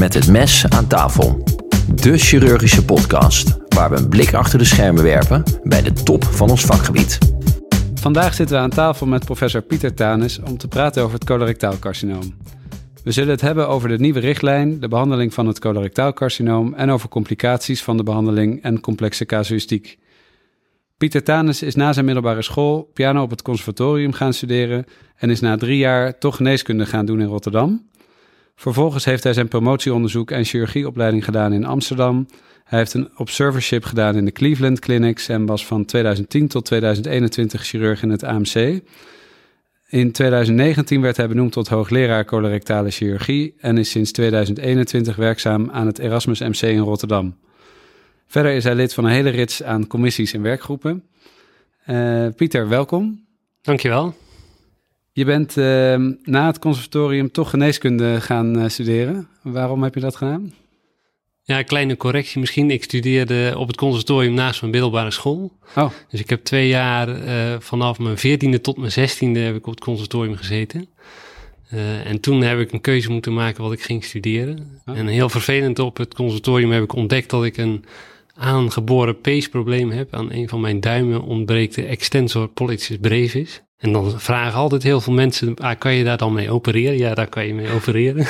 Met het mes aan tafel. De chirurgische podcast waar we een blik achter de schermen werpen bij de top van ons vakgebied. Vandaag zitten we aan tafel met professor Pieter Tanis om te praten over het colorectaal carcinoom. We zullen het hebben over de nieuwe richtlijn, de behandeling van het colorectaal carcinoom en over complicaties van de behandeling en complexe casuïstiek. Pieter Tanis is na zijn middelbare school piano op het conservatorium gaan studeren en is na drie jaar toch geneeskunde gaan doen in Rotterdam. Vervolgens heeft hij zijn promotieonderzoek en chirurgieopleiding gedaan in Amsterdam. Hij heeft een observership gedaan in de Cleveland Clinics en was van 2010 tot 2021 chirurg in het AMC. In 2019 werd hij benoemd tot hoogleraar colorectale chirurgie en is sinds 2021 werkzaam aan het Erasmus MC in Rotterdam. Verder is hij lid van een hele rits aan commissies en werkgroepen. Uh, Pieter, welkom. Dankjewel. Je bent uh, na het conservatorium toch geneeskunde gaan uh, studeren. Waarom heb je dat gedaan? Ja, kleine correctie misschien. Ik studeerde op het conservatorium naast mijn middelbare school. Oh. Dus ik heb twee jaar uh, vanaf mijn veertiende tot mijn zestiende heb ik op het conservatorium gezeten. Uh, en toen heb ik een keuze moeten maken wat ik ging studeren. Oh. En heel vervelend op het conservatorium heb ik ontdekt dat ik een aangeboren peesprobleem heb. Aan een van mijn duimen ontbreekt de extensor pollicis brevis. En dan vragen altijd heel veel mensen, ah, kan je daar dan mee opereren? Ja, daar kan je mee opereren.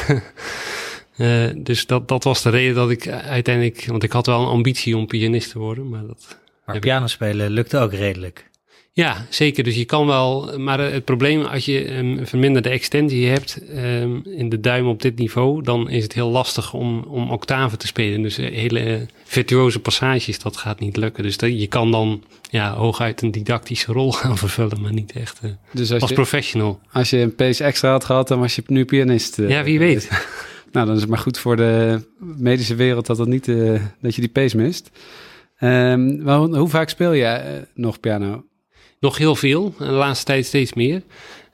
uh, dus dat, dat was de reden dat ik uiteindelijk, want ik had wel een ambitie om pianist te worden, maar dat... Maar piano spelen lukte ook redelijk. Ja, zeker. Dus je kan wel, maar het probleem als je een verminderde extensie hebt um, in de duim op dit niveau, dan is het heel lastig om, om octaven te spelen. Dus hele uh, virtuoze passages, dat gaat niet lukken. Dus dat, je kan dan ja, hooguit een didactische rol gaan vervullen, maar niet echt uh, dus als, als je, professional. Als je een pace extra had gehad, dan was je nu pianist. Uh, ja, wie weet. nou, dan is het maar goed voor de medische wereld dat, dat, niet, dat je die pace mist. Um, hoe, hoe vaak speel je nog piano? Nog heel veel, de laatste tijd steeds meer.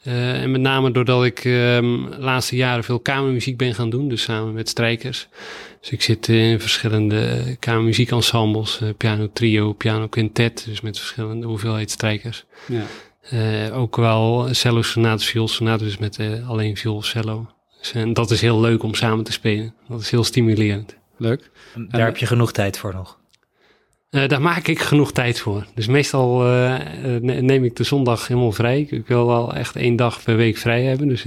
Uh, en met name doordat ik um, de laatste jaren veel kamermuziek ben gaan doen, dus samen met strijkers. Dus ik zit in verschillende kamermuziekensembles, uh, piano trio, piano quintet, dus met verschillende hoeveelheid strijkers. Ja. Uh, ook wel cello sonates, viool sonates, dus met alleen viool cello. Dus, en dat is heel leuk om samen te spelen. Dat is heel stimulerend. Leuk. Daar heb je genoeg tijd voor nog. Uh, daar maak ik genoeg tijd voor. Dus meestal uh, neem ik de zondag helemaal vrij. Ik wil wel echt één dag per week vrij hebben. Dus,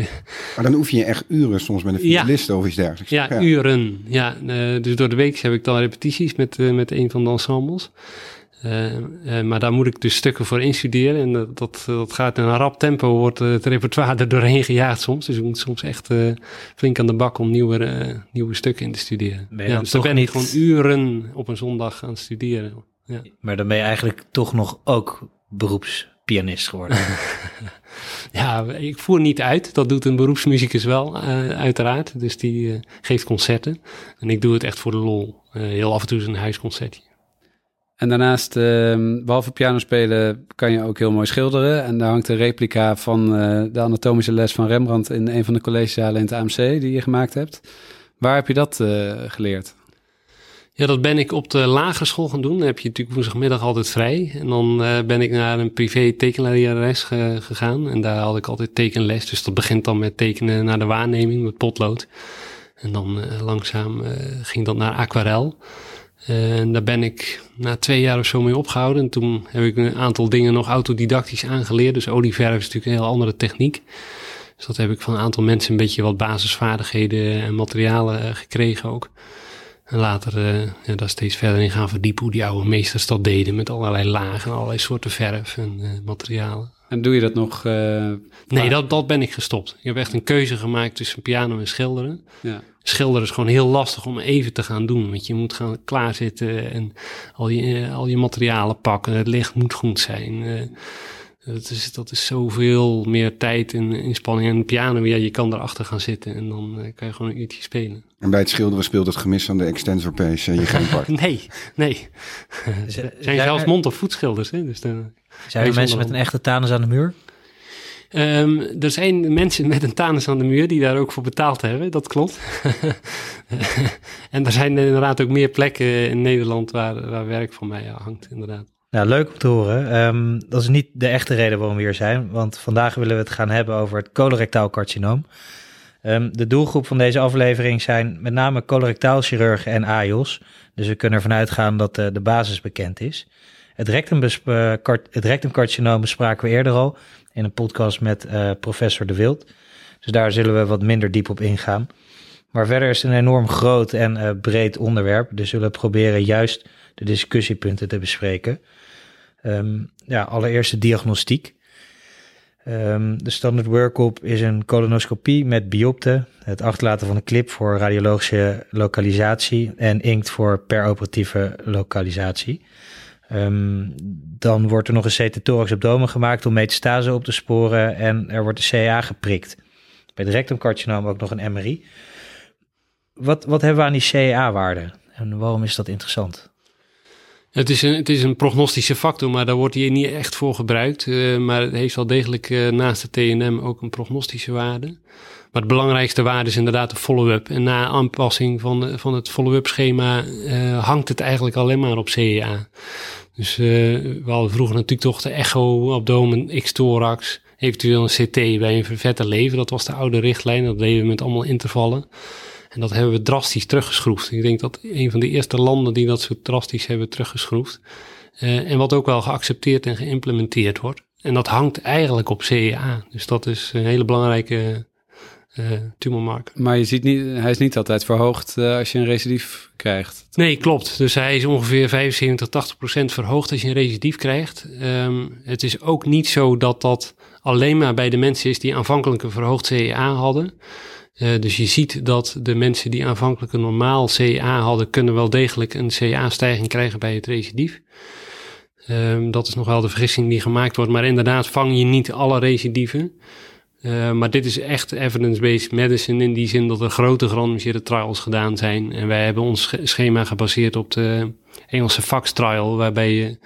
maar dan oefen je echt uren soms met een ja. of iets dergelijks. Ja, ja. uren. Ja, dus door de week heb ik dan repetities met, met een van de ensembles. Uh, uh, maar daar moet ik dus stukken voor instuderen. En dat, dat, dat gaat in een rap tempo, wordt het repertoire er doorheen gejaagd soms. Dus ik moet soms echt uh, flink aan de bak om nieuwe, nieuwe stukken in te studeren. Ja, dus dan ben ik gewoon uren op een zondag aan het studeren. Ja. Maar dan ben je eigenlijk toch nog ook beroepspianist geworden. ja, ik voer niet uit. Dat doet een beroepsmuzikus wel, uiteraard. Dus die geeft concerten. En ik doe het echt voor de lol. heel af en toe is een huisconcertje. En daarnaast, uh, behalve piano spelen, kan je ook heel mooi schilderen. En daar hangt een replica van uh, de anatomische les van Rembrandt in een van de collegezalen in het AMC die je gemaakt hebt. Waar heb je dat uh, geleerd? Ja, dat ben ik op de lagere school gaan doen. Dan heb je natuurlijk woensdagmiddag altijd vrij. En dan uh, ben ik naar een privé tekenlerares ge gegaan. En daar had ik altijd tekenles. Dus dat begint dan met tekenen naar de waarneming met potlood. En dan langzaam ging dat naar aquarel. En daar ben ik na twee jaar of zo mee opgehouden. En toen heb ik een aantal dingen nog autodidactisch aangeleerd. Dus olieverf is natuurlijk een heel andere techniek. Dus dat heb ik van een aantal mensen een beetje wat basisvaardigheden en materialen gekregen ook. En later uh, ja, daar steeds verder in gaan verdiepen hoe die oude meesters dat deden. Met allerlei lagen en allerlei soorten verf en uh, materialen. En doe je dat nog? Uh, nee, dat, dat ben ik gestopt. Ik heb echt een keuze gemaakt tussen piano en schilderen. Ja. Schilderen is gewoon heel lastig om even te gaan doen. Want je moet gaan klaarzitten en al je, al je materialen pakken. Het licht moet goed zijn. Uh, dat is, dat is zoveel meer tijd en inspanning. En piano, ja, je kan erachter gaan zitten en dan uh, kan je gewoon een uurtje spelen. En bij het schilderen speelt het gemis aan de extensor pace je geen part? nee, nee. Z zijn zelfs mond- of voetschilders. Hè? Dus dan, zijn er mensen met een echte tanus aan de muur? Um, er zijn mensen met een tanus aan de muur die daar ook voor betaald hebben, dat klopt. en er zijn inderdaad ook meer plekken in Nederland waar, waar werk van mij hangt, inderdaad. Nou, leuk om te horen. Um, dat is niet de echte reden waarom we hier zijn, want vandaag willen we het gaan hebben over het colorectaal carcinoom. Ehm, de doelgroep van deze aflevering zijn met name colorectaalchirurgen en AIOS. Dus we kunnen ervan uitgaan dat eh, de basis bekend is. Het, het rectumcarcinoom bespraken we eerder al in een podcast met eh, professor De Wild. Dus daar zullen we wat minder diep op ingaan. Maar verder is het een enorm groot en eh, breed onderwerp. Dus we zullen proberen juist de discussiepunten te bespreken. Ehm, ja, allereerst de diagnostiek. Ehm, de standaard workup is een colonoscopie met biopte, het achterlaten van een clip voor radiologische lokalisatie en inkt voor peroperatieve lokalisatie. Ehm, dan wordt er nog een CT abdomen gemaakt om metastase op te sporen en er wordt de CA geprikt. Bij het rectumcarcinoom ook nog een MRI. Wat, wat hebben we aan die CA-waarde en waarom is dat interessant? Het is, een, het is een prognostische factor, maar daar wordt hij niet echt voor gebruikt. Uh, maar het heeft wel degelijk uh, naast de TNM ook een prognostische waarde. Maar het belangrijkste waarde is inderdaad de follow-up. En na aanpassing van, van het follow-up schema hangt het eigenlijk alleen maar op CEA. Dus we hadden vroeger natuurlijk toch de echo, abdomen, x-thorax, eventueel een CT bij een vervette lever. Dat was de oude richtlijn, dat deden we met allemaal intervallen. En dat hebben we drastisch teruggeschroefd. Ik denk dat een van de eerste landen die dat zo drastisch hebben teruggeschroefd. Uh, en wat ook wel geaccepteerd en geïmplementeerd wordt. En dat hangt eigenlijk op CEA. Dus dat is een hele belangrijke uh, tumormarker. Maar je ziet niet, hij is niet altijd verhoogd uh, als je een recidief krijgt. Nee, klopt. Dus hij is ongeveer 75, 80 procent verhoogd als je een recidief krijgt. Um, het is ook niet zo dat dat alleen maar bij de mensen is die aanvankelijk een verhoogd CEA hadden. Uh, dus je ziet dat de mensen die aanvankelijk een normaal CA hadden, kunnen wel degelijk een CA-stijging krijgen bij het recidief. Um, dat is nog wel de vergissing die gemaakt wordt. Maar inderdaad, vang je niet alle recidieven. Uh, maar dit is echt evidence-based medicine in die zin dat er grote gerandomiseerde trials gedaan zijn. En wij hebben ons schema gebaseerd op de Engelse FAX trial, waarbij je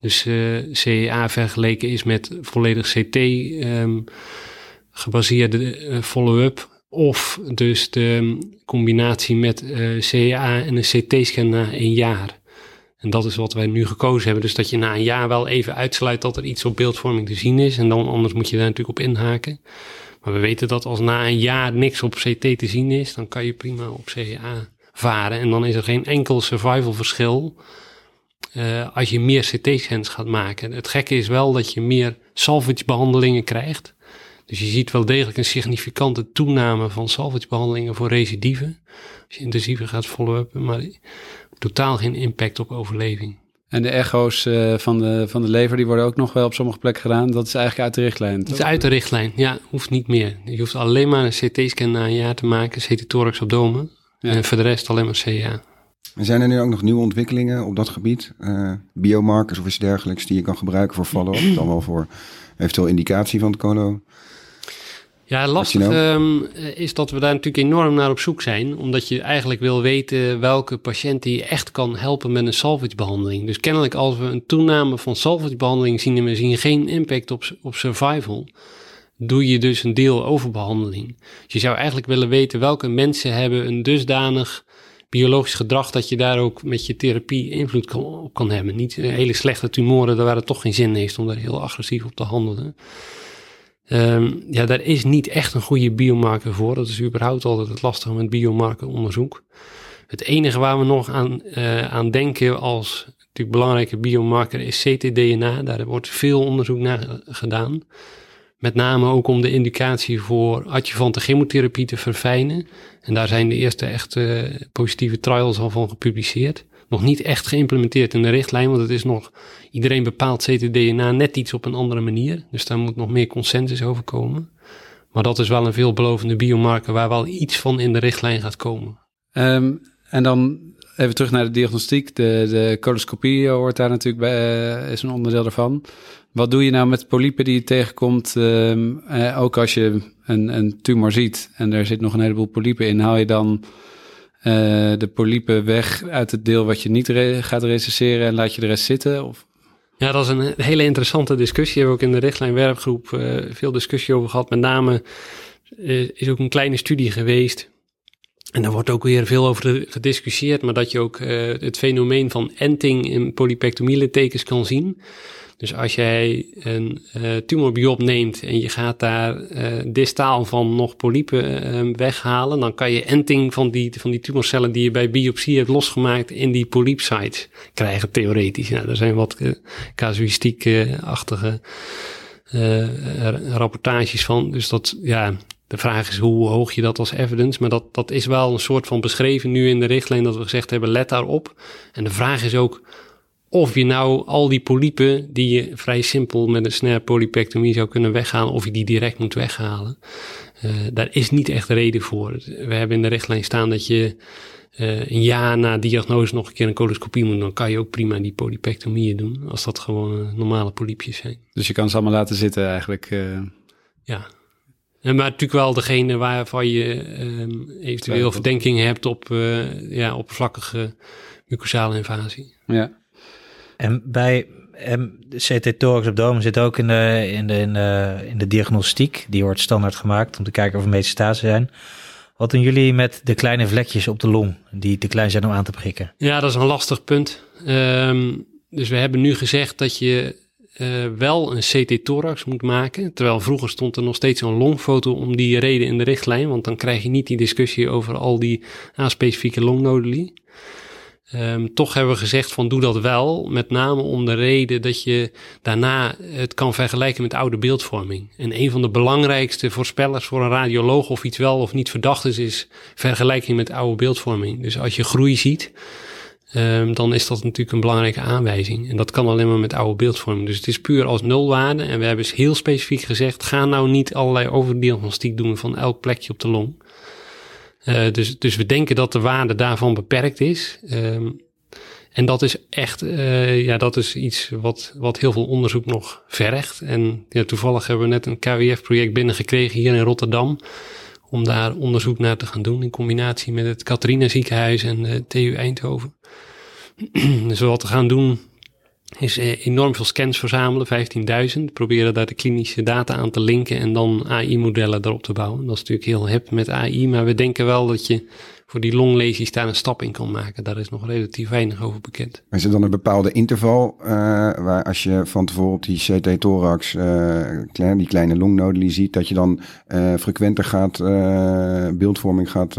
dus uh, CA vergeleken is met volledig CT um, gebaseerde follow-up of dus de combinatie met CA en een CT-scan na een jaar. En dat is wat wij nu gekozen hebben. Dus dat je na een jaar wel even uitsluit dat er iets op beeldvorming te zien is. En dan anders moet je daar natuurlijk op inhaken. Maar we weten dat als na een jaar niks op CT te zien is, dan kan je prima op CA varen. En dan is er geen enkel survival verschil uh, als je meer CT-scans gaat maken. Het gekke is wel dat je meer salvage behandelingen krijgt. Dus je ziet wel degelijk een significante toename van salvagebehandelingen voor recidieven. Als je intensiever gaat follow-uppen, maar totaal geen impact op overleving. En de echo's uh, van, de, van de lever, die worden ook nog wel op sommige plekken gedaan. Dat is eigenlijk uit de richtlijn. Dat is uit de richtlijn, ja. Hoeft niet meer. Je hoeft alleen maar een CT-scan na een jaar te maken, CT-thorax abdomen. Ja. En voor de rest alleen maar CA. En zijn er nu ook nog nieuwe ontwikkelingen op dat gebied? Uh, biomarkers of iets dergelijks die je kan gebruiken voor follow-up? dan wel voor eventueel indicatie van het colo? Ja, lastig um, is dat we daar natuurlijk enorm naar op zoek zijn. Omdat je eigenlijk wil weten welke patiënt die je echt kan helpen met een salvagebehandeling. Dus kennelijk als we een toename van salvagebehandeling zien en we zien geen impact op, op survival, doe je dus een deel overbehandeling. Dus je zou eigenlijk willen weten welke mensen hebben een dusdanig biologisch gedrag dat je daar ook met je therapie invloed kan, op kan hebben. Niet hele slechte tumoren, waar het toch geen zin heeft om daar heel agressief op te handelen. Um, ja, daar is niet echt een goede biomarker voor. Dat is überhaupt altijd het lastige met biomarkeronderzoek. Het enige waar we nog aan, uh, aan denken als natuurlijk belangrijke biomarker is ctDNA. Daar wordt veel onderzoek naar gedaan. Met name ook om de indicatie voor adjuvante chemotherapie te verfijnen. En daar zijn de eerste echt uh, positieve trials al van gepubliceerd nog niet echt geïmplementeerd in de richtlijn, want het is nog, iedereen bepaalt ctDNA net iets op een andere manier. Dus daar moet nog meer consensus over komen. Maar dat is wel een veelbelovende biomarker waar wel iets van in de richtlijn gaat komen. Um, en dan even terug naar de diagnostiek. De, de coloscopie hoort daar natuurlijk bij, uh, is een onderdeel daarvan. Wat doe je nou met polypen die je tegenkomt? Um, uh, ook als je een, een tumor ziet en er zit nog een heleboel polypen in, haal je dan uh, de polypen weg uit het deel wat je niet gaat recenseren en laat je de rest zitten? Of? Ja, dat is een hele interessante discussie. Hebben we ook in de richtlijn werkgroep uh, veel discussie over gehad. Met name uh, is ook een kleine studie geweest en daar wordt ook weer veel over gediscussieerd, maar dat je ook het fenomeen van enting in polypectomiele kan zien. Dus als jij een uh, tumorbiop neemt en je gaat daar uh, distaal van nog polypen uh, weghalen, dan kan je enting van die, van die tumorcellen die je bij biopsie hebt losgemaakt in die polypsites krijgen, theoretisch. Nou, er zijn wat casuïstiek-achtige rapportages van. Dus dat, ja, de vraag is hoe hoog je dat als evidence, maar dat, dat is wel een soort van beschreven nu in de richtlijn dat we gezegd hebben, let daarop. En de vraag is ook of je nou al die polypen die je vrij simpel met een snare polypectomie zou kunnen weghalen, of je die direct moet weghalen. Uh, daar is niet echt reden voor. We hebben in de richtlijn staan dat je uh, een jaar na diagnose nog een keer een coloscopie moet, dan kan je ook prima die polypectomieën doen, als dat gewoon uh, normale polypjes zijn. Dus je kan ze allemaal laten zitten eigenlijk. Ja, maar natuurlijk wel degene waarvan je um, eventueel verdenking hebt op ja, oppervlakkige mucosale invasie. Ja. En bij um, CT thorax abdomen zit ook in de, in, de, in, de, in de diagnostiek. Die wordt standaard gemaakt om te kijken of er metastasen zijn. Wat doen jullie met de kleine vlekjes op de long die te klein zijn om aan te prikken? Ja, dat is een lastig punt. Um, dus we hebben nu gezegd dat je uh, wel een CT-thorax moet maken. Terwijl vroeger stond er nog steeds een longfoto om die reden in de richtlijn. Want dan krijg je niet die discussie over al die aanspecifieke longnoduli. Um, toch hebben we gezegd van doe dat wel, met name om de reden dat je daarna het kan vergelijken met oude beeldvorming. En een van de belangrijkste voorspellers voor een radioloog of iets wel of niet verdacht is, is vergelijking met oude beeldvorming. Dus als je groei ziet, um, dan is dat natuurlijk een belangrijke aanwijzing. En dat kan alleen maar met oude beeldvorming. Dus het is puur als nulwaarde. En we hebben dus heel specifiek gezegd, ga nou niet allerlei overdiagnostiek doen van elk plekje op de long. Uh, dus, dus we denken dat de waarde daarvan beperkt is. Um, en dat is echt, uh, ja, dat is iets wat, wat heel veel onderzoek nog vergt. En ja, toevallig hebben we net een KWF-project binnengekregen hier in Rotterdam. Om daar onderzoek naar te gaan doen in combinatie met het Catharina ziekenhuis en de TU Eindhoven. dus wat we gaan doen is eh, enorm veel scans verzamelen, 15.000. Proberen daar de klinische data aan te linken en dan AI-modellen erop te bouwen. Dat is natuurlijk heel hip met AI, maar we denken wel dat je voor die longlesies daar een stap in kan maken. Daar is nog relatief weinig over bekend. is er dan een bepaalde interval uh, waar als je van tevoren op die CT-thorax uh, die kleine longnoduli ziet, dat je dan uh, frequenter gaat beeldvorming gaat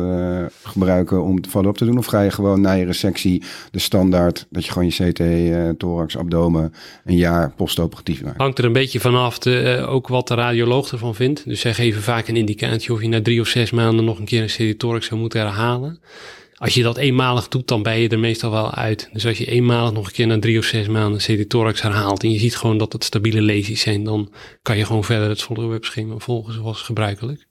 gebruiken om follow-up te doen? Of ga je gewoon na je resectie de standaard dat je gewoon je CT-thorax abdomen een jaar postoperatief maakt? Hangt er een beetje vanaf de, ook wat de radioloog ervan vindt. Dus zij geven vaak een indicatie of je na drie of zes maanden nog een keer een CT-thorax zou moeten herhalen. Als je dat eenmalig doet, dan ben je er meestal wel uit. Dus als je eenmalig nog een keer na drie of zes maanden CD-thorax herhaalt en je ziet gewoon dat het stabiele lesies zijn, dan kan je gewoon verder het follow-up volgen zoals gebruikelijk.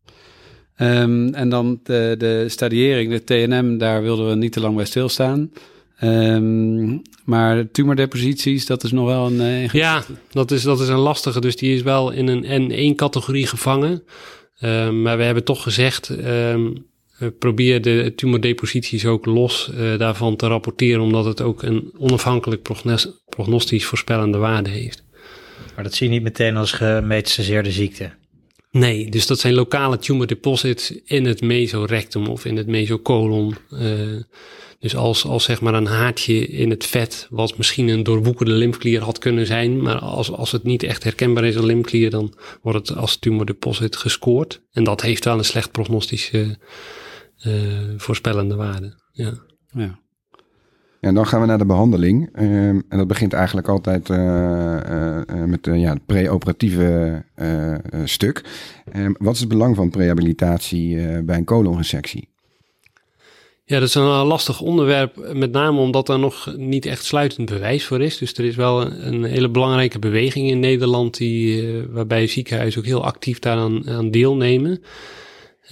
Um, en dan de, de stadiering, de TNM, daar wilden we niet te lang bij stilstaan. Um, maar tumordeposities, dat is nog wel een... Uh, ja, dat is, dat is een lastige. Dus die is wel in een N1-categorie gevangen. Um, maar we hebben toch gezegd... Um, uh, probeer de tumordeposities ook los uh, daarvan te rapporteren, omdat het ook een onafhankelijk prognostisch voorspellende waarde heeft. Maar dat zie je niet meteen als gemetastaseerde ziekte? Nee, dus dat zijn lokale tumor deposits in het mesorectum of in het mesocolon. Uh, dus als, als zeg maar een haartje in het vet, wat misschien een doorwoekerde lymfklier had kunnen zijn, maar als, als het niet echt herkenbaar is als lymfklier, dan wordt het als tumordeposit gescoord. En dat heeft wel een slecht prognostische voorspellende waarde. Ja. ja. Ja, dan gaan we naar de behandeling. Uh, en dat begint eigenlijk altijd uh, uh, met ja, het pre-operatieve stuk. Ehm, wat is het belang van prehabilitatie bij een colonresectie? Ja, dat is een lastig onderwerp, met name omdat er nog niet echt sluitend bewijs voor is. Dus er is wel een, een hele belangrijke beweging in Nederland, die, waarbij ziekenhuizen ook heel actief daaraan aan deelnemen.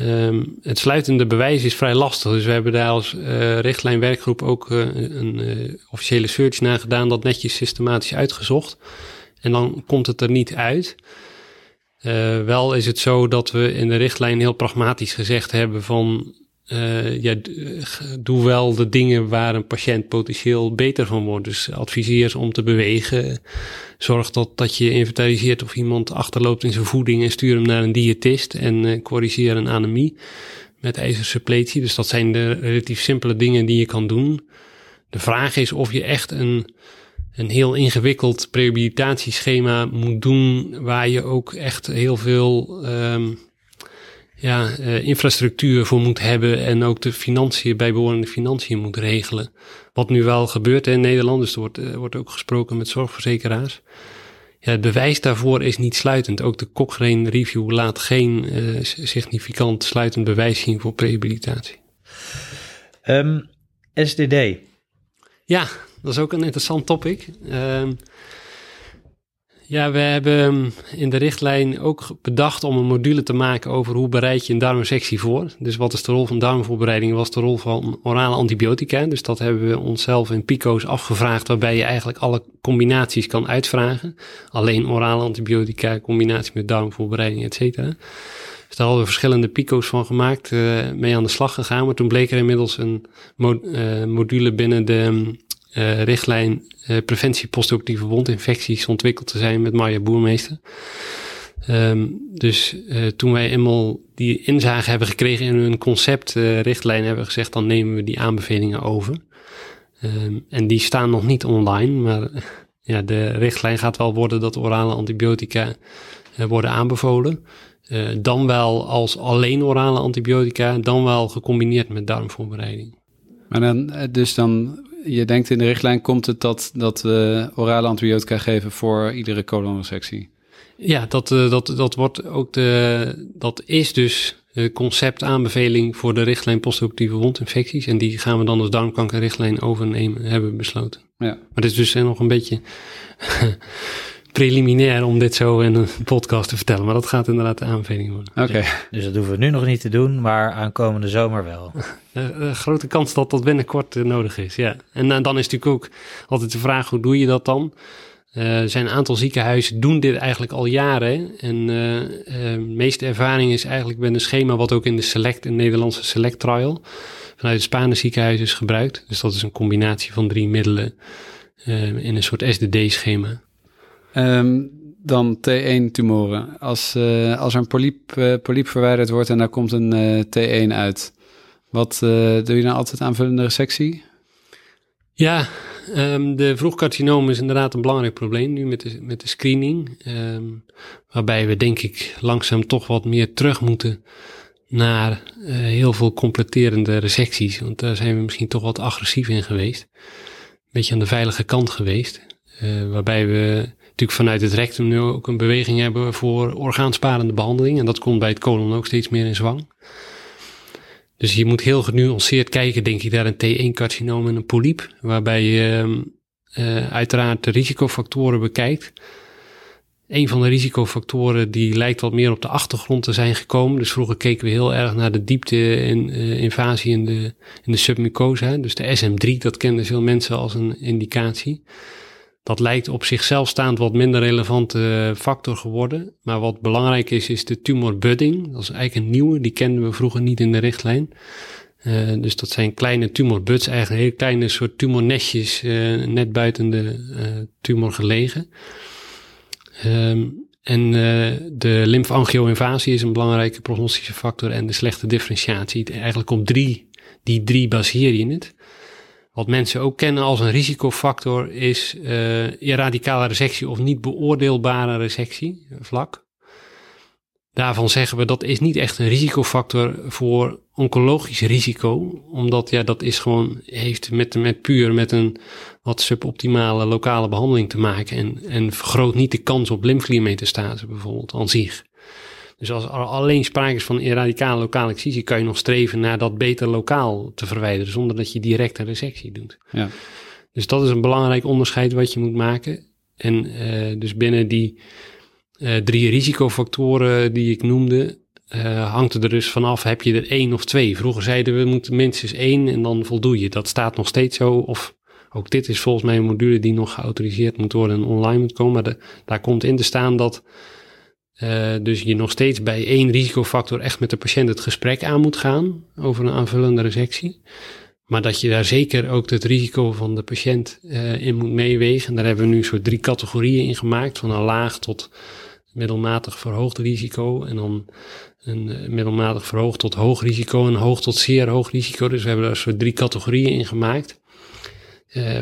Um, het sluitende bewijs is vrij lastig. Dus we hebben daar als uh, richtlijnwerkgroep ook uh, een uh, officiële search naar gedaan, dat netjes systematisch uitgezocht. En dan komt het er niet uit. wel is het zo dat we in de richtlijn heel pragmatisch gezegd hebben van uh, ja, doe wel de dingen waar een patiënt potentieel beter van wordt. Dus adviseer om te bewegen. Zorg dat, dat je inventariseert of iemand achterloopt in zijn voeding en stuur hem naar een diëtist en uh, corrigeer een anemie. met ijzersuppletie. Dus dat zijn de relatief simpele dingen die je kan doen. De vraag is of je echt een, een heel ingewikkeld prehabilitatieschema moet doen, waar je ook echt heel veel um, ja, uh, infrastructuur voor moet hebben en ook de financiën, bijbehorende financiën moet regelen. Wat nu wel gebeurt in Nederland, dus er wordt, er wordt ook gesproken met zorgverzekeraars. Ja, het bewijs daarvoor is niet sluitend. Ook de Cochrane Review laat geen uh, significant sluitend bewijs zien voor prehabilitatie. Um, SDD. Ja, dat is ook een interessant topic. Um, ja, we hebben in de richtlijn ook bedacht om een module te maken over hoe bereid je een darmsectie voor. Dus wat is de rol van darmvoorbereiding? Was de rol van orale antibiotica. Dus dat hebben we onszelf in PICO's afgevraagd, waarbij je eigenlijk alle combinaties kan uitvragen. Alleen orale antibiotica, combinatie met darmvoorbereiding, et cetera. Dus daar hadden we verschillende PICO's van gemaakt, uh, mee aan de slag gegaan. Maar toen bleek er inmiddels een uh, module binnen de uh, richtlijn uh, preventie postoptieve wondinfecties ontwikkeld te zijn met Marja Boermeester. Um, dus uh, toen wij eenmaal die inzage hebben gekregen in hun conceptrichtlijn, hebben gezegd dan nemen we die aanbevelingen over. Um, en die staan nog niet online, maar ja, de richtlijn gaat wel worden dat orale antibiotica worden aanbevolen. dan wel als alleen orale antibiotica, dan wel gecombineerd met darmvoorbereiding. Maar dan, dus dan je denkt in de richtlijn komt het dat, dat we orale antibiotica geven voor iedere colonresectie? Ja, dat, uh, dat, dat wordt ook de, dat is dus de conceptaanbeveling voor de richtlijn postoperatieve wondinfecties. En die gaan we dan als darmkankerrichtlijn overnemen, hebben besloten. Ja. Maar het is dus nog een beetje preliminair om dit zo in een podcast te vertellen. Maar dat gaat inderdaad de aanbeveling worden. Oké. Okay. Dus dat hoeven we nu nog niet te doen, maar aankomende zomer wel. Uh, grote kans dat dat binnenkort uh, nodig is, ja. En dan is natuurlijk ook altijd de vraag, hoe doe je dat dan? er zijn een aantal ziekenhuizen doen dit eigenlijk al jaren. En de meeste ervaring is eigenlijk met een schema wat ook in de Select, in de Nederlandse Select Trial, vanuit het Spaanse ziekenhuis is gebruikt. Dus dat is een combinatie van drie middelen in een soort SDD-schema. Um, dan T1-tumoren. Als, uh, als er een polyp, uh, polyp verwijderd wordt en daar komt een uh, T1 uit, wat doe je dan altijd aanvullende resectie? Ja, um, de vroegcarcinoom is inderdaad een belangrijk probleem nu met de, met de screening. Um, waarbij we denk ik langzaam toch wat meer terug moeten naar heel veel completerende resecties. Want daar zijn we misschien toch wat agressief in geweest. Een beetje aan de veilige kant geweest. waarbij we natuurlijk vanuit het rectum nu ook een beweging hebben voor orgaansparende behandeling. En dat komt bij het colon ook steeds meer in zwang. Dus je moet heel genuanceerd kijken, denk ik, naar een T1-carcinoom en een polyp. Waarbij je uh, uiteraard de risicofactoren bekijkt. Een van de risicofactoren die lijkt wat meer op de achtergrond te zijn gekomen. Dus vroeger keken we heel erg naar de diepte en uh, invasie in de, in de submucosa. Dus de SM3, dat kenden veel mensen als een indicatie. Dat lijkt op zichzelf staand wat minder relevante factor geworden. Maar wat belangrijk is, is de tumor budding. Dat is eigenlijk een nieuwe, die kenden we vroeger niet in de richtlijn. Uh, dus dat zijn kleine tumorbuds, eigenlijk heel kleine soort tumornestjes, uh, net buiten de tumor gelegen. Um, en de lymfangio-invasie is een belangrijke prognostische factor en de slechte differentiatie. Eigenlijk op drie, die drie baseer je het. Wat mensen ook kennen als een risicofactor is uh, irradicale resectie of niet beoordeelbare resectie vlak. Daarvan zeggen we dat is niet echt een risicofactor voor oncologisch risico, omdat ja, dat is gewoon, heeft met, met puur met een wat suboptimale lokale behandeling te maken en, en vergroot niet de kans op lymfkliermetastase bijvoorbeeld aan zich. Dus als er alleen sprake is van radicale lokale excisie, kan je nog streven naar dat beter lokaal te verwijderen, zonder dat je direct een resectie doet. Ja. Dus dat is een belangrijk onderscheid wat je moet maken. En uh, dus binnen die uh, drie risicofactoren die ik noemde, uh, hangt er dus vanaf, heb je er één of twee? Vroeger zeiden we, moeten minstens één en dan voldoe je. Dat staat nog steeds zo. Of ook dit is volgens mij een module die nog geautoriseerd moet worden en online moet komen. Maar de, daar komt in te staan dat uh, dus je nog steeds bij één risicofactor echt met de patiënt het gesprek aan moet gaan over een aanvullende resectie. Maar dat je daar zeker ook het risico van de patiënt uh, in moet meewegen. En daar hebben we nu soort drie categorieën in gemaakt, van een laag tot middelmatig verhoogd risico en dan een eh, middelmatig verhoogd tot hoog risico en hoog tot zeer hoog risico. Dus we hebben daar soort drie categorieën in gemaakt.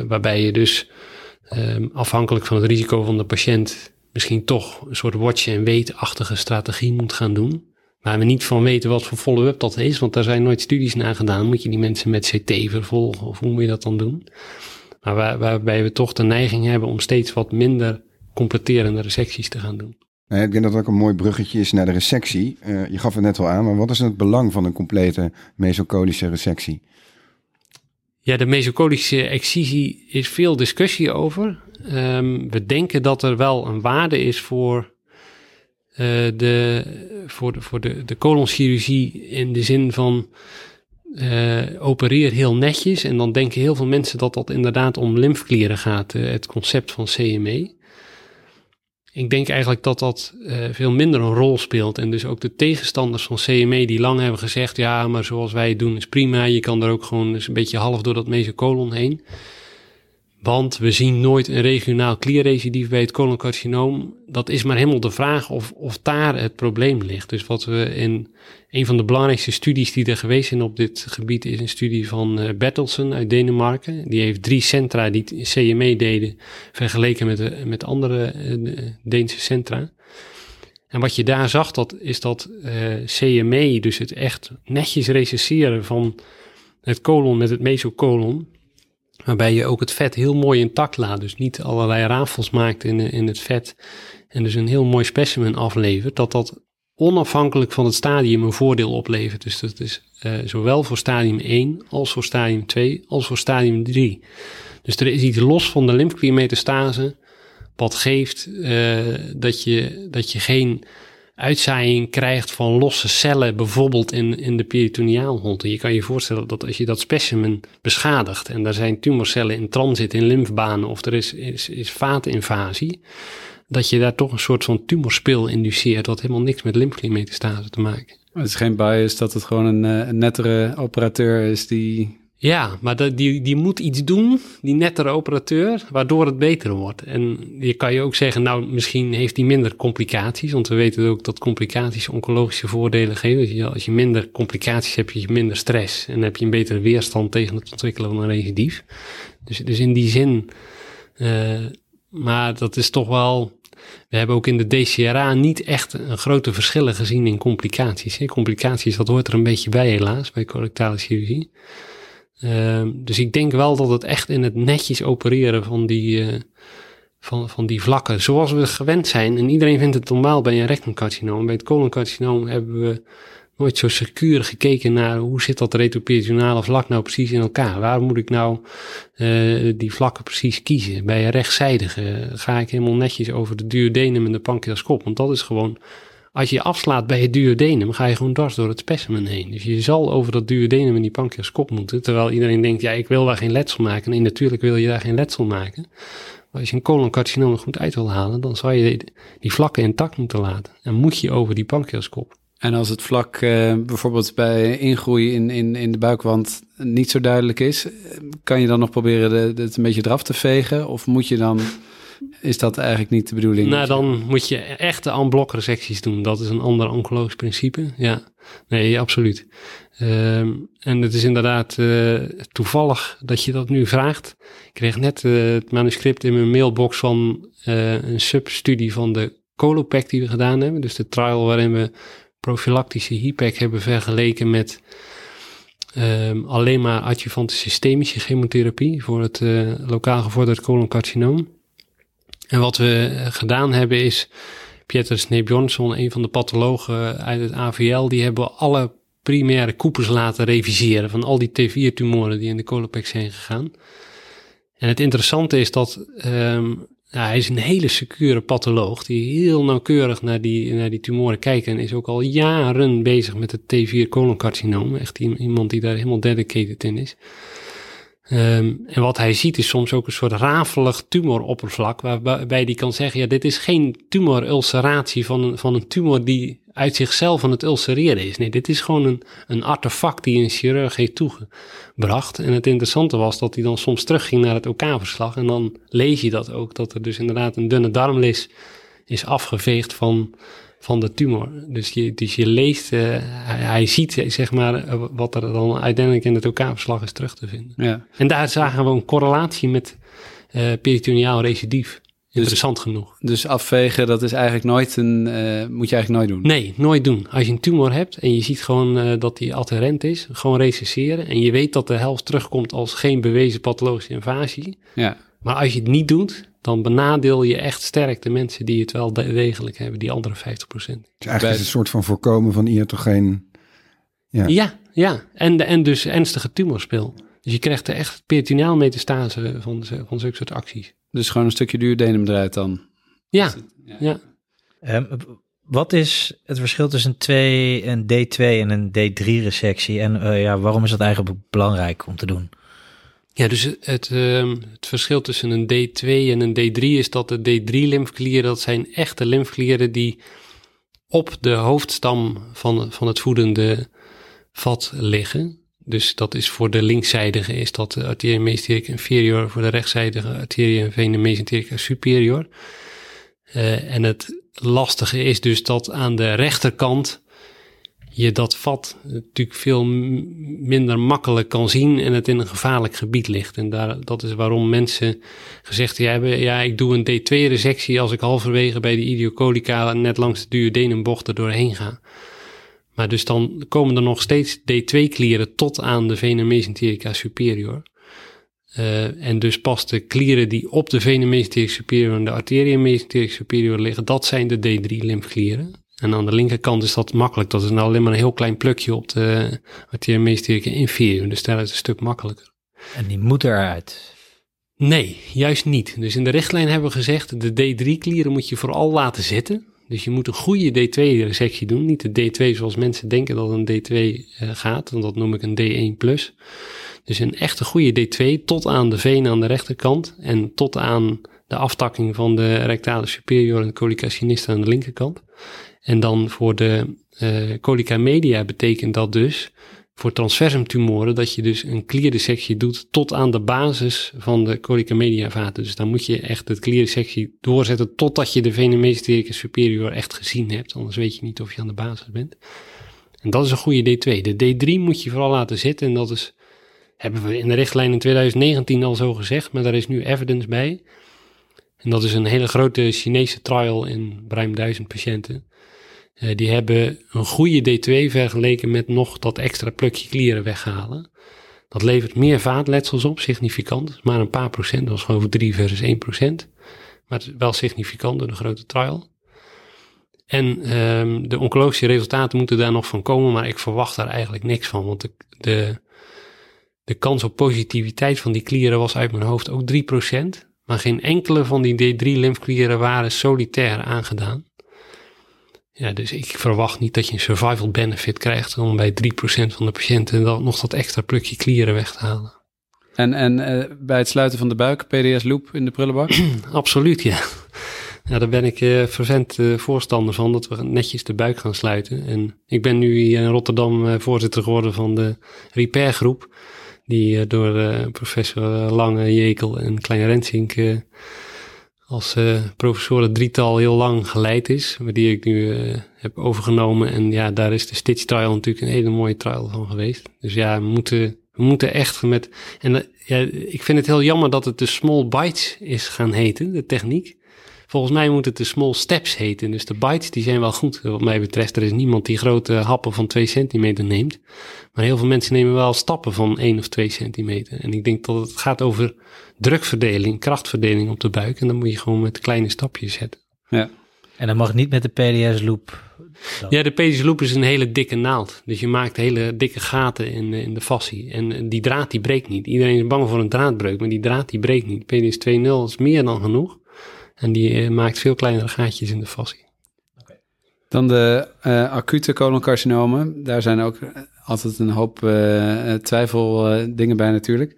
Waarbij je dus um, afhankelijk van het risico van de patiënt misschien toch een soort watch en wait-achtige strategie moet gaan doen. Waar we niet van weten wat voor follow-up dat is, want daar zijn nooit studies naar gedaan. Moet je die mensen met CT vervolgen of hoe moet je dat dan doen? Maar waar, waarbij we toch de neiging hebben om steeds wat minder completerende resecties te gaan doen. Ik denk dat dat ook een mooi bruggetje is naar de resectie. Uh, je gaf het net al aan, maar wat is het belang van een complete mesocolische resectie? Ja, de mesocolische excisie is veel discussie over. Um, we denken dat er wel een waarde is voor, uh, de, voor, de, voor de, de colonchirurgie in de zin van uh, opereer heel netjes. En dan denken heel veel mensen dat dat inderdaad om lymfeklieren gaat, uh, het concept van CME. Ik denk eigenlijk dat dat uh, veel minder een rol speelt. En dus ook de tegenstanders van CME die lang hebben gezegd... ja, maar zoals wij het doen is prima. Je kan er ook gewoon eens een beetje half door dat mesocolon heen. Want we zien nooit een regionaal klierrecidief bij het coloncarcinoom. Dat is maar helemaal de vraag of, of daar het probleem ligt. Dus wat we in een van de belangrijkste studies die er geweest zijn op dit gebied is een studie van uh, Bertelsen uit Denemarken. Die heeft drie centra die CME deden vergeleken met, uh, met andere uh, Deense centra. En wat je daar zag, dat is dat CME, dus het echt netjes recesseren van het colon met het mesocolon, Waarbij je ook het vet heel mooi intact laat. Dus niet allerlei rafels maakt in, in het vet. En dus een heel mooi specimen aflevert. Dat dat onafhankelijk van het stadium een voordeel oplevert. Dus dat is uh, zowel voor stadium 1 als voor stadium 2 als voor stadium 3. Dus er is iets los van de lymfekliermetastase. Wat geeft uh, dat, je, dat je geen uitzaaiing krijgt van losse cellen, bijvoorbeeld in, in de peritoneaalholte. Je kan je voorstellen dat als je dat specimen beschadigt en daar zijn tumorcellen in transit in lymfbanen of er is, is, is vaatinvasie, dat je daar toch een soort van tumorspil induceert, wat helemaal niks met lymfekliermetastase te maken. Het is geen bias dat het gewoon een, eh, een nettere operateur is die ja, maar die, die moet iets doen, die nettere operateur, waardoor het beter wordt. En je kan je ook zeggen, nou, misschien heeft hij minder complicaties, want we weten ook dat complicaties oncologische voordelen geven. Dus als je minder complicaties hebt, heb je minder stress en heb je een betere weerstand tegen het ontwikkelen van een recidief. Dus, dus in die zin, uh, maar dat is toch wel, we hebben ook in de DCRA niet echt een grote verschillen gezien in complicaties. Complicaties, dat hoort er een beetje bij helaas, bij correctale chirurgie. Uh, dus ik denk wel dat het echt in het netjes opereren van die, uh, van, van die vlakken, zoals we gewend zijn. En iedereen vindt het normaal bij een rectumcarcinoom. Bij het coloncarcinoom hebben we nooit zo secuur gekeken naar hoe zit dat retroperitoneale vlak nou precies in elkaar. Waar moet ik nou uh, die vlakken precies kiezen? Bij een rechtszijdige ga ik helemaal netjes over de duodenum en de pancreascoop. Want dat is gewoon als je afslaat bij het duodenum, ga je gewoon dwars door het specimen heen. Dus je zal over dat duodenum en die pancreaskop moeten. Terwijl iedereen denkt, ja, ik wil daar geen letsel maken. Nee, natuurlijk wil je daar geen letsel maken. Maar als je een coloncarcinoom goed uit wil halen, dan zal je die vlakken intact moeten laten. En moet je over die pancreaskop. En als het vlak uh, bijvoorbeeld bij ingroei in, in, in de buikwand niet zo duidelijk is, kan je dan nog proberen het een beetje eraf te vegen? Of moet je dan is dat eigenlijk niet de bedoeling? Nou, dan moet je echte en-blok resecties doen. Dat is een ander oncologisch principe. Ja, nee, absoluut. Um, en het is inderdaad uh, toevallig dat je dat nu vraagt. Ik kreeg net uh, het manuscript in mijn mailbox van uh, een substudie van de Colopac die we gedaan hebben. Dus de trial waarin we profilactische HIPEC hebben vergeleken met um, alleen maar adjuvante systemische chemotherapie voor het lokaal gevorderd coloncarcinoom. En wat we gedaan hebben is, Pieter Sneebjornsson, een van de pathologen uit het AVL, die hebben alle primaire koepers laten reviseren van al die T4-tumoren die in de colopex zijn gegaan. En het interessante is dat um, ja, hij is een hele secure patholoog die heel nauwkeurig naar die, naar die tumoren kijkt en is ook al jaren bezig met het T4 coloncarcinoom. Echt iemand die daar helemaal dedicated in is. Um, en wat hij ziet is soms ook een soort rafelig tumoroppervlak, waarbij hij kan zeggen, ja, dit is geen tumorulceratie van een, van een tumor die uit zichzelf aan het ulcereren is. Nee, dit is gewoon een, een artefact die een chirurg heeft toegebracht. En het interessante was dat hij dan soms terugging naar het OK-verslag en dan lees je dat ook, dat er dus inderdaad een dunne darmlis is afgeveegd van, van de tumor. Dus je, dus je leest, uh, hij, hij, ziet zeg maar wat er dan uiteindelijk in het OK-verslag is terug te vinden. Ja. En daar zagen we een correlatie met uh, peritoneaal recidief. Interessant dus, genoeg. Dus afvegen, dat is eigenlijk nooit een, moet je eigenlijk nooit doen? Nee, nooit doen. Als je een tumor hebt en je ziet gewoon dat die adherent is, gewoon recesseren. En je weet dat de helft terugkomt als geen bewezen pathologische invasie. Ja. Maar als je het niet doet, dan benadeel je echt sterk de mensen die het wel degelijk hebben, die andere 50%. Dus eigenlijk is het een soort van voorkomen van iatrogeen. Ja, ja, ja. En, en dus ernstige tumorspil. Dus je krijgt er echt peritoneaal metastase van, van zulke soort acties. Dus gewoon een stukje duodenum eruit dan? Ja, ja. ja. Um, wat is het verschil tussen 2, een D2 en een D3-resectie? En uh, ja, waarom is dat eigenlijk belangrijk om te doen? Ja, dus het, het, het, verschil tussen een D2 en een D3 is dat de D3-lymfklieren, dat zijn echte lymfklieren die op de hoofdstam van, van het voedende vat liggen. Dus dat is voor de linkzijdige is dat arteria mesenterica inferior, voor de rechtszijdige arteria vena mesenterica superior. Uh, en het lastige is dus dat aan de rechterkant je dat vat natuurlijk veel minder makkelijk kan zien en het in een gevaarlijk gebied ligt. En daar, dat is waarom mensen gezegd hebben, ja, ik doe een D2-resectie als ik halverwege bij de idiocolica net langs de duodenumbocht er doorheen ga. Maar dus dan komen er nog steeds D2-klieren tot aan de vena mesenterica superior. Uh, en dus pas de klieren die op de vena mesenterica superior en de arteria mesenterica superior liggen, dat zijn de D3-lymfklieren. En aan de linkerkant is dat makkelijk. Dat is nou alleen maar een heel klein plukje op de arteria mesenterica inferior. Dus daar is het een stuk makkelijker. En die moet eruit? Nee, juist niet. Dus in de richtlijn hebben we gezegd, de D3-klieren moet je vooral laten zitten. Dus je moet een goede D2-resectie doen. Niet de D2 zoals mensen denken dat een D2 uh, gaat. Want dat noem ik een D1+. Dus een echte goede D2 tot aan de venen aan de rechterkant. En tot aan de aftakking van de rectale superior en de colica sinistra aan de linkerkant. En dan voor de uh, colica media betekent dat dus voor transversumtumoren dat je dus een klierdissectie doet tot aan de basis van de colica media vaten. Dus dan moet je echt het klierdissectie doorzetten totdat je de vena mesenterica superior echt gezien hebt. Anders weet je niet of je aan de basis bent. En dat is een goede D2. De D3 moet je vooral laten zitten en dat is, hebben we in de richtlijn in 2019 al zo gezegd, maar daar is nu evidence bij. En dat is een hele grote Chinese trial in ruim duizend patiënten. Uh, die hebben een goede D2 vergeleken met nog dat extra plukje klieren weghalen. Dat levert meer vaatletsels op, significant. Maar een paar procent, dat was gewoon 3 versus 1 procent. Maar wel significant door de grote trial. En um, de oncologische resultaten moeten daar nog van komen, maar ik verwacht daar eigenlijk niks van. Want de, de, de kans op positiviteit van die klieren was uit mijn hoofd ook 3 procent. Maar geen enkele van die D3-lymfklieren waren solitair aangedaan. Ja, dus ik verwacht niet dat je een survival benefit krijgt om bij 3% van de patiënten dan nog dat extra plukje klieren weg te halen. En, en uh, bij het sluiten van de buik, PDS-loop in de prullenbak? Absoluut, ja. Ja, daar ben ik uh, fervent uh, voorstander van, dat we netjes de buik gaan sluiten. En ik ben nu hier in Rotterdam voorzitter geworden van de Repair groep, die door professor Lange, Jekel en Klein Rensink als professoren drietal heel lang geleid is, die ik nu heb overgenomen. En ja, daar is de Stitch trial natuurlijk een hele mooie trial van geweest. Dus ja, we moeten, we moeten echt met. En ja, ik vind het heel jammer dat het de small bites is gaan heten, de techniek. Volgens mij moet het de small steps heten. Dus de bites die zijn wel goed, wat mij betreft. Er is niemand die grote happen van 2 centimeter neemt. Maar heel veel mensen nemen wel stappen van 1 of 2 centimeter. En ik denk dat het gaat over drukverdeling, krachtverdeling op de buik. En dan moet je gewoon met kleine stapjes zetten. Ja. En dan mag niet met de PDS-loop. Ja, de PDS-loop is een hele dikke naald. Dus je maakt hele dikke gaten in, in de fascie. En die draad die breekt niet. Iedereen is bang voor een draadbreuk, maar die draad die breekt niet. PDS 2.0 is meer dan genoeg. En die uh, maakt veel kleinere gaatjes in de fascie. Dan de uh, acute coloncarcinomen. Daar zijn ook altijd een hoop twijfel dingen bij natuurlijk.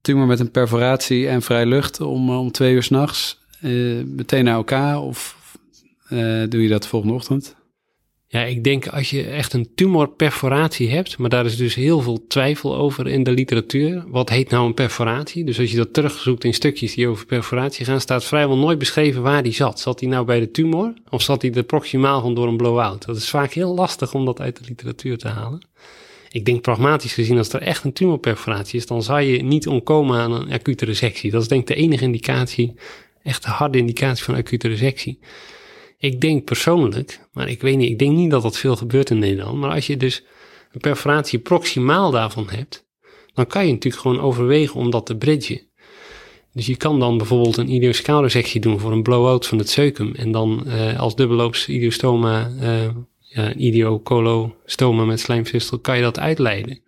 Tumor met een perforatie en vrij lucht om, om twee uur s'nachts. meteen naar elkaar of doe je dat de volgende ochtend? Ja, ik denk als je echt een tumorperforatie hebt, maar daar is dus heel veel twijfel over in de literatuur. Wat heet nou een perforatie? Dus als je dat terugzoekt in stukjes die over perforatie gaan, staat vrijwel nooit beschreven waar die zat. Zat hij nou bij de tumor of zat hij er proximaal gewoon door een blow-out? Dat is vaak heel lastig om dat uit de literatuur te halen. Ik denk pragmatisch gezien, als er echt een tumorperforatie is, dan zou je niet ontkomen aan een acute resectie. Dat is denk ik de enige indicatie, echt de harde indicatie van acute resectie. Ik denk persoonlijk, maar ik weet niet, ik denk niet dat dat veel gebeurt in Nederland. Maar als je dus een perforatie proximaal daarvan hebt, dan kan je natuurlijk gewoon overwegen om dat te bridgen. Dus je kan dan bijvoorbeeld een idioscalresectie doen voor een blow-out van het ceukum. En dan uh, als dubbelloops idiostoma, uh, ja, idiocolostoma met slijmvissel, kan je dat uitleiden.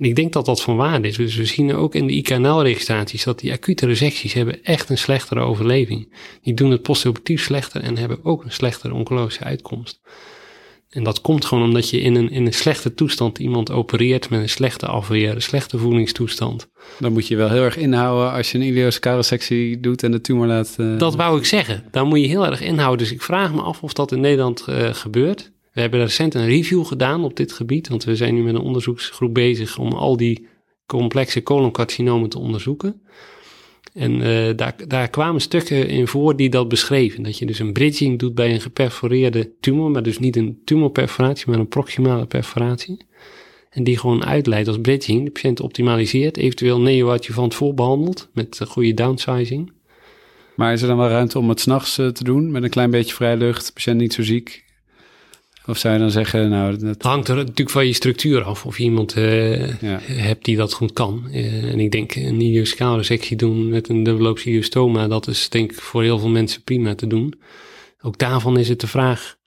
En ik denk dat dat van waarde is. Dus we zien ook in de IKNL-registraties dat die acute resecties hebben echt een slechtere overleving. Die doen het postoperatief slechter en hebben ook een slechtere oncologische uitkomst. En dat komt gewoon omdat je in een, in een slechte toestand iemand opereert met een slechte afweer, een slechte voedingstoestand. Dan moet je wel heel erg inhouden als je een ileoscalesectie doet en de tumor laat... Uh... Dat wou ik zeggen. Dan moet je heel erg inhouden. Dus ik vraag me af of dat in Nederland uh, gebeurt. We hebben recent een review gedaan op dit gebied, want we zijn nu met een onderzoeksgroep bezig om al die complexe coloncarcinomen te onderzoeken. En uh, daar, daar kwamen stukken in voor die dat beschreven. Dat je dus een bridging doet bij een geperforeerde tumor, maar dus niet een tumorperforatie, maar een proximale perforatie. En die gewoon uitleidt als bridging. De patiënt optimaliseert, eventueel neoadjuvant voorbehandeld met goede downsizing. Maar is er dan wel ruimte om het s'nachts uh, te doen met een klein beetje vrije lucht, patiënt niet zo ziek? Of zou je dan zeggen, nou... Dat... hangt er natuurlijk van je structuur af. Of je iemand uh, ja. hebt die dat goed kan. Uh, en ik denk een idioscale sectie doen met een dubbeloops idiostoma... dat is denk ik voor heel veel mensen prima te doen. Ook daarvan is het de vraag...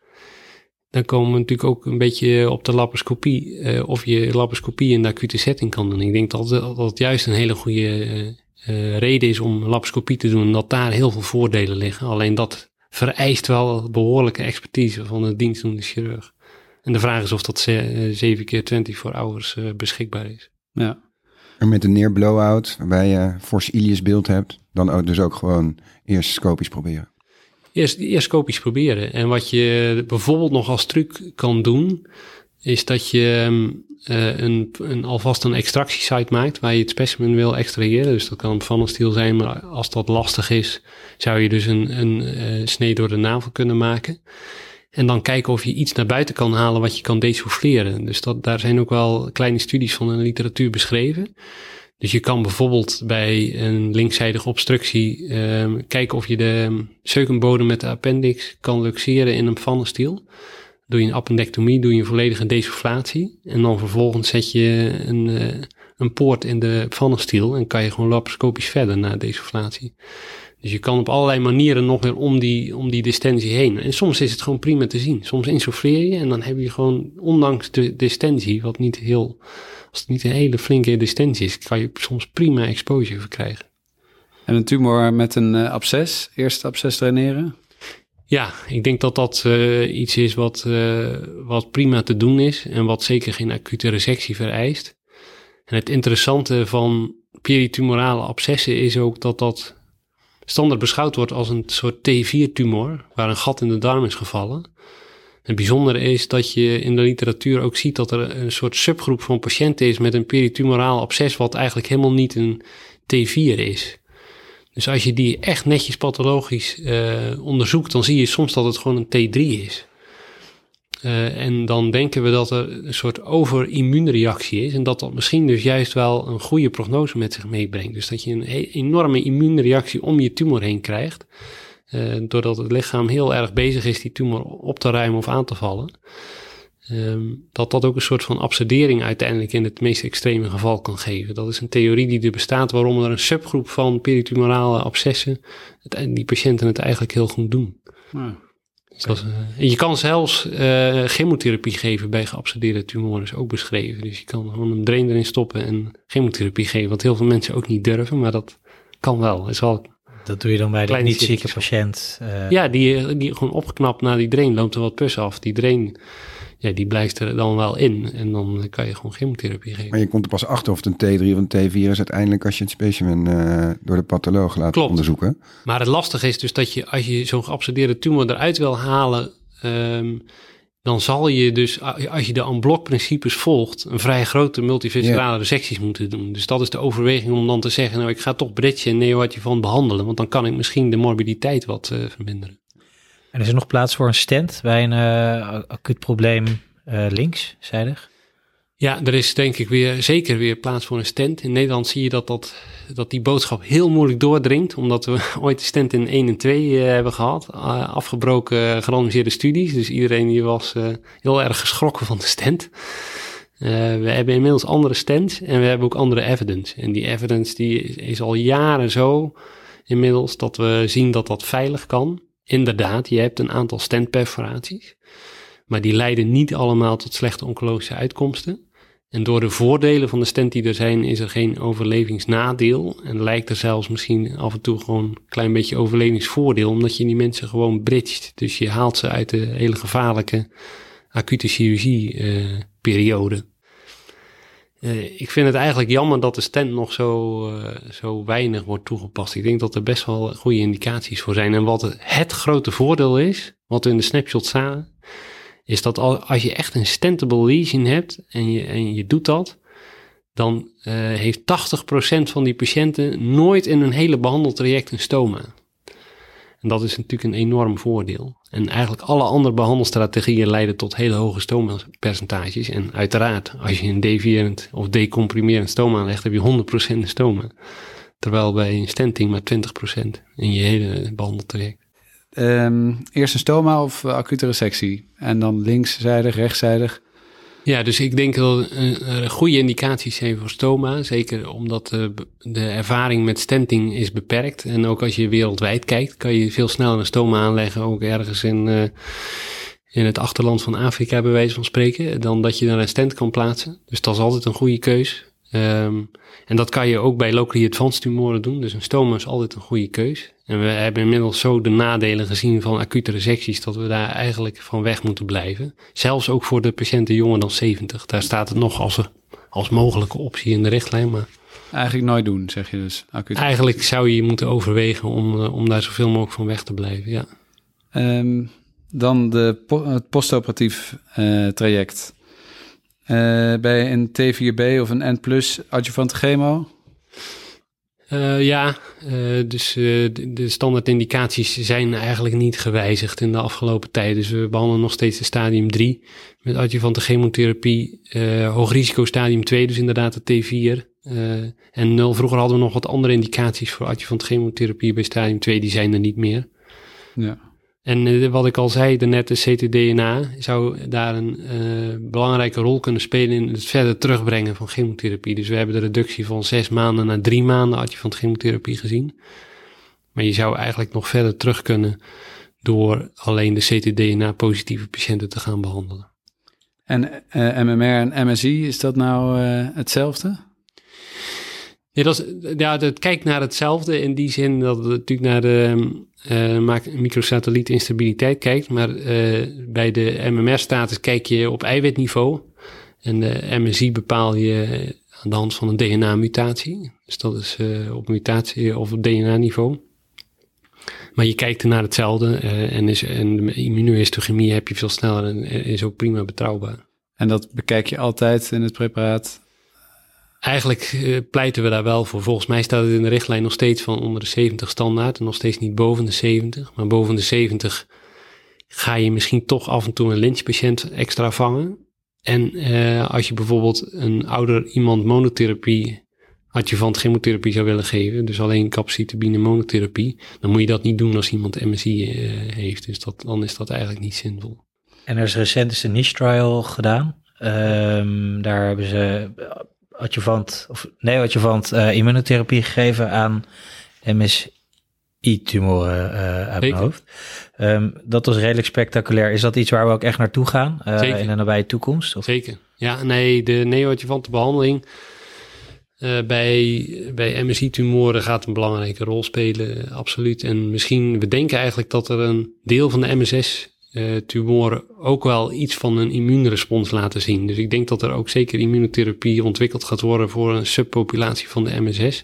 Dan komen we natuurlijk ook een beetje op de laparoscopie. Uh, of je laparoscopie in de acute setting kan doen. Ik denk dat dat, dat juist een hele goede reden is om laparoscopie te doen. En dat daar heel veel voordelen liggen. Alleen dat vereist wel behoorlijke expertise van de dienstdoende chirurg. En de vraag is of dat 7 keer 20 voor ouders uh, beschikbaar is. Ja. En met een neerblowout, waarbij je fors ilius beeld hebt, dan ook dus ook gewoon eerst scopisch proberen. Eerst, eerst scopisch proberen. En wat je bijvoorbeeld nog als truc kan doen, is dat je uh, een, een, alvast een extractiesite maakt waar je het specimen wil extraheren. Dus dat kan van een stiel zijn, maar als dat lastig is, zou je dus een, een uh, snee door de navel kunnen maken. En dan kijken of je iets naar buiten kan halen wat je kan desouffleren. Dus dat, daar zijn ook wel kleine studies van in de literatuur beschreven. Dus je kan bijvoorbeeld bij een linkzijdige obstructie uh, kijken of je de zeukenbodem met de appendix kan luxeren in een pannenstiel doe je een appendectomie, doe je een volledige desufflatie. En dan vervolgens zet je een, uh, een poort in de pannenstiel en kan je gewoon laparoscopisch verder na desufflatie. Dus je kan op allerlei manieren nog weer om die, om die distensie heen. En soms is het gewoon prima te zien. Soms insuffleer je en dan heb je gewoon, ondanks de distensie, wat niet heel, als het niet een hele flinke distensie is, kan je soms prima exposure verkrijgen. En een tumor met een uh, absces, eerst absces draineren? Ja, ik denk dat dat uh, iets is wat, uh, wat prima te doen is en wat zeker geen acute resectie vereist. En het interessante van peritumorale abscessen is ook dat dat standaard beschouwd wordt als een soort T4-tumor, waar een gat in de darm is gevallen. Het bijzondere is dat je in de literatuur ook ziet dat er een soort subgroep van patiënten is met een peritumoraal absces, wat eigenlijk helemaal niet een T4 is. Dus als je die echt netjes pathologisch uh, onderzoekt, dan zie je soms dat het gewoon een T3 is. Uh, en dan denken we dat er een soort overimmuunreactie is. En dat dat misschien dus juist wel een goede prognose met zich meebrengt. Dus dat je een enorme immuunreactie om je tumor heen krijgt. Uh, doordat het lichaam heel erg bezig is die tumor op te ruimen of aan te vallen. Um, dat dat ook een soort van absurdering uiteindelijk in het meest extreme geval kan geven. Dat is een theorie die er bestaat waarom er een subgroep van peritumorale abscessen het, die patiënten het eigenlijk heel goed doen. Dus uh, je kan zelfs uh, chemotherapie geven bij geabsorbeerde tumoren, is ook beschreven. Dus je kan gewoon een drain erin stoppen en chemotherapie geven, wat heel veel mensen ook niet durven, maar dat kan wel. Is wel dat doe je dan bij de niet zieke patiënt? Uh... Ja, die, die gewoon opgeknapt naar die drain, loopt er wat pus af. Die drain ja, die blijft er dan wel in. En dan kan je gewoon chemotherapie geven. Maar je komt er pas achter of het een T3 of een T4 is uiteindelijk als je het specimen uh, door de patholoog laat Klopt. onderzoeken. Maar het lastige is dus dat je als je zo'n geabsorbeerde tumor eruit wil halen, um, dan zal je dus, als je de en principes volgt, een vrij grote multivescerale resecties moeten doen. Dus dat is de overweging om dan te zeggen, nou ik ga toch bridge en neoadjuvant behandelen, want dan kan ik misschien de morbiditeit wat uh, verminderen. En is er nog plaats voor een stent bij een uh, acuut probleem uh, linkszijdig? Ja, er is denk ik weer zeker weer plaats voor een stent. In Nederland zie je dat, dat, dat die boodschap heel moeilijk doordringt, omdat we ooit de stent in 1 en 2 uh, hebben gehad. Afgebroken uh, gerandomiseerde studies, dus iedereen die was heel erg geschrokken van de. Uh, we hebben inmiddels andere stents en we hebben ook andere evidence. En die evidence die is al jaren zo inmiddels dat we zien dat dat veilig kan. Inderdaad, je hebt een aantal stentperforaties, maar die leiden niet allemaal tot slechte oncologische uitkomsten. En door de voordelen van de stent die er zijn, is er geen overlevingsnadeel. En lijkt er zelfs misschien af en toe gewoon een klein beetje overlevingsvoordeel, omdat je die mensen gewoon bridgt. Dus je haalt ze uit de hele gevaarlijke acute chirurgie-periode. Uh, uh, ik vind het eigenlijk jammer dat de stent nog zo, uh, zo weinig wordt toegepast. Ik denk dat er best wel goede indicaties voor zijn. En wat het grote voordeel is, wat we in de snapshot zagen, is dat als je echt een stentable lesion hebt en je, en je doet dat, dan uh, heeft 80% van die patiënten nooit in een hele behandeltraject een stoma. En dat is natuurlijk een enorm voordeel. En eigenlijk alle andere behandelstrategieën leiden tot hele hoge stoma-percentages. En uiteraard, als je een deviërend of decomprimerend stoma aanlegt, heb je 100% een stoma. Terwijl bij een stenting maar 20% in je hele behandeltraject. Um, eerst een stoma of acute resectie? En dan linkszijdig, rechtszijdig? Ja, dus ik denk dat er goede indicaties zijn voor stoma. Zeker omdat de, de ervaring met stenting is beperkt. En ook als je wereldwijd kijkt, kan je veel sneller een stoma aanleggen. Ook ergens in, in het achterland van Afrika, bij wijze van spreken. Dan dat je daar een stent kan plaatsen. Dus dat is altijd een goede keus. Um, en dat kan je ook bij locally advanced tumoren doen. Dus een stoma is altijd een goede keus. En we hebben inmiddels zo de nadelen gezien van acute resecties dat we daar eigenlijk van weg moeten blijven. Zelfs ook voor de patiënten jonger dan 70. Daar staat het nog als, als mogelijke optie in de richtlijn. Maar eigenlijk nooit doen, zeg je dus. Acute. Eigenlijk zou je moeten overwegen om, om daar zoveel mogelijk van weg te blijven. Ja. Um, dan de, het postoperatief uh, traject. Uh, bij een T4B of een N plus adjuvant chemo? Uh, ja, uh, dus de, de standaard indicaties zijn eigenlijk niet gewijzigd in de afgelopen tijd. Dus we behandelen nog steeds de stadium 3 met adjuvante chemotherapie. hoog risico stadium 2, dus inderdaad de T4. en 0, vroeger hadden we nog wat andere indicaties voor adjuvant chemotherapie bij stadium 2, die zijn er niet meer. Ja. En uh, wat ik al zei, de net de ctDNA zou daar een uh, belangrijke rol kunnen spelen in het verder terugbrengen van chemotherapie. Dus we hebben de reductie van zes maanden naar drie maanden adjuvant chemotherapie gezien. Maar je zou eigenlijk nog verder terug kunnen door alleen de ctDNA-positieve patiënten te gaan behandelen. En uh, MMR en MSI, is dat nou hetzelfde? Ja, dat het kijkt naar hetzelfde in die zin dat het natuurlijk naar de uh, microsatelliet instabiliteit kijkt. Maar uh, bij de MMR-status kijk je op eiwitniveau. En de MSI bepaal je aan de hand van een DNA-mutatie. Dus dat is uh, op mutatie of op DNA-niveau. Maar je kijkt er naar hetzelfde en, is, en immunohistochemie heb je veel sneller en is ook prima betrouwbaar. En dat bekijk je altijd in het preparaat Eigenlijk uh, pleiten we daar wel voor. Volgens mij staat het in de richtlijn nog steeds van onder de 70 standaard en nog steeds niet boven de 70. Maar boven de 70 ga je misschien toch af en toe een lynchpatiënt extra vangen. En uh, als je bijvoorbeeld een ouder iemand monotherapie, adjuvant chemotherapie zou willen geven, dus alleen capecitabine monotherapie, dan moet je dat niet doen als iemand MSI uh, heeft. Dus dat, dan is dat eigenlijk niet zinvol. En er is recent een niche trial gedaan. Um, daar hebben ze adjuvant, of neo-adjuvant uh, immunotherapie gegeven aan MSI-tumoren uh, uit mijn hoofd. Um, dat was redelijk spectaculair. Is dat iets waar we ook echt naartoe gaan uh, in de nabije toekomst? Of? Zeker. Ja, nee, de neo-adjuvante behandeling uh, bij, bij MSI-tumoren gaat een belangrijke rol spelen, absoluut. En misschien, we denken eigenlijk dat er een deel van de MSS uh, tumoren ook wel iets van een immuunrespons laten zien. Dus ik denk dat er ook zeker immunotherapie ontwikkeld gaat worden voor een subpopulatie van de MSS.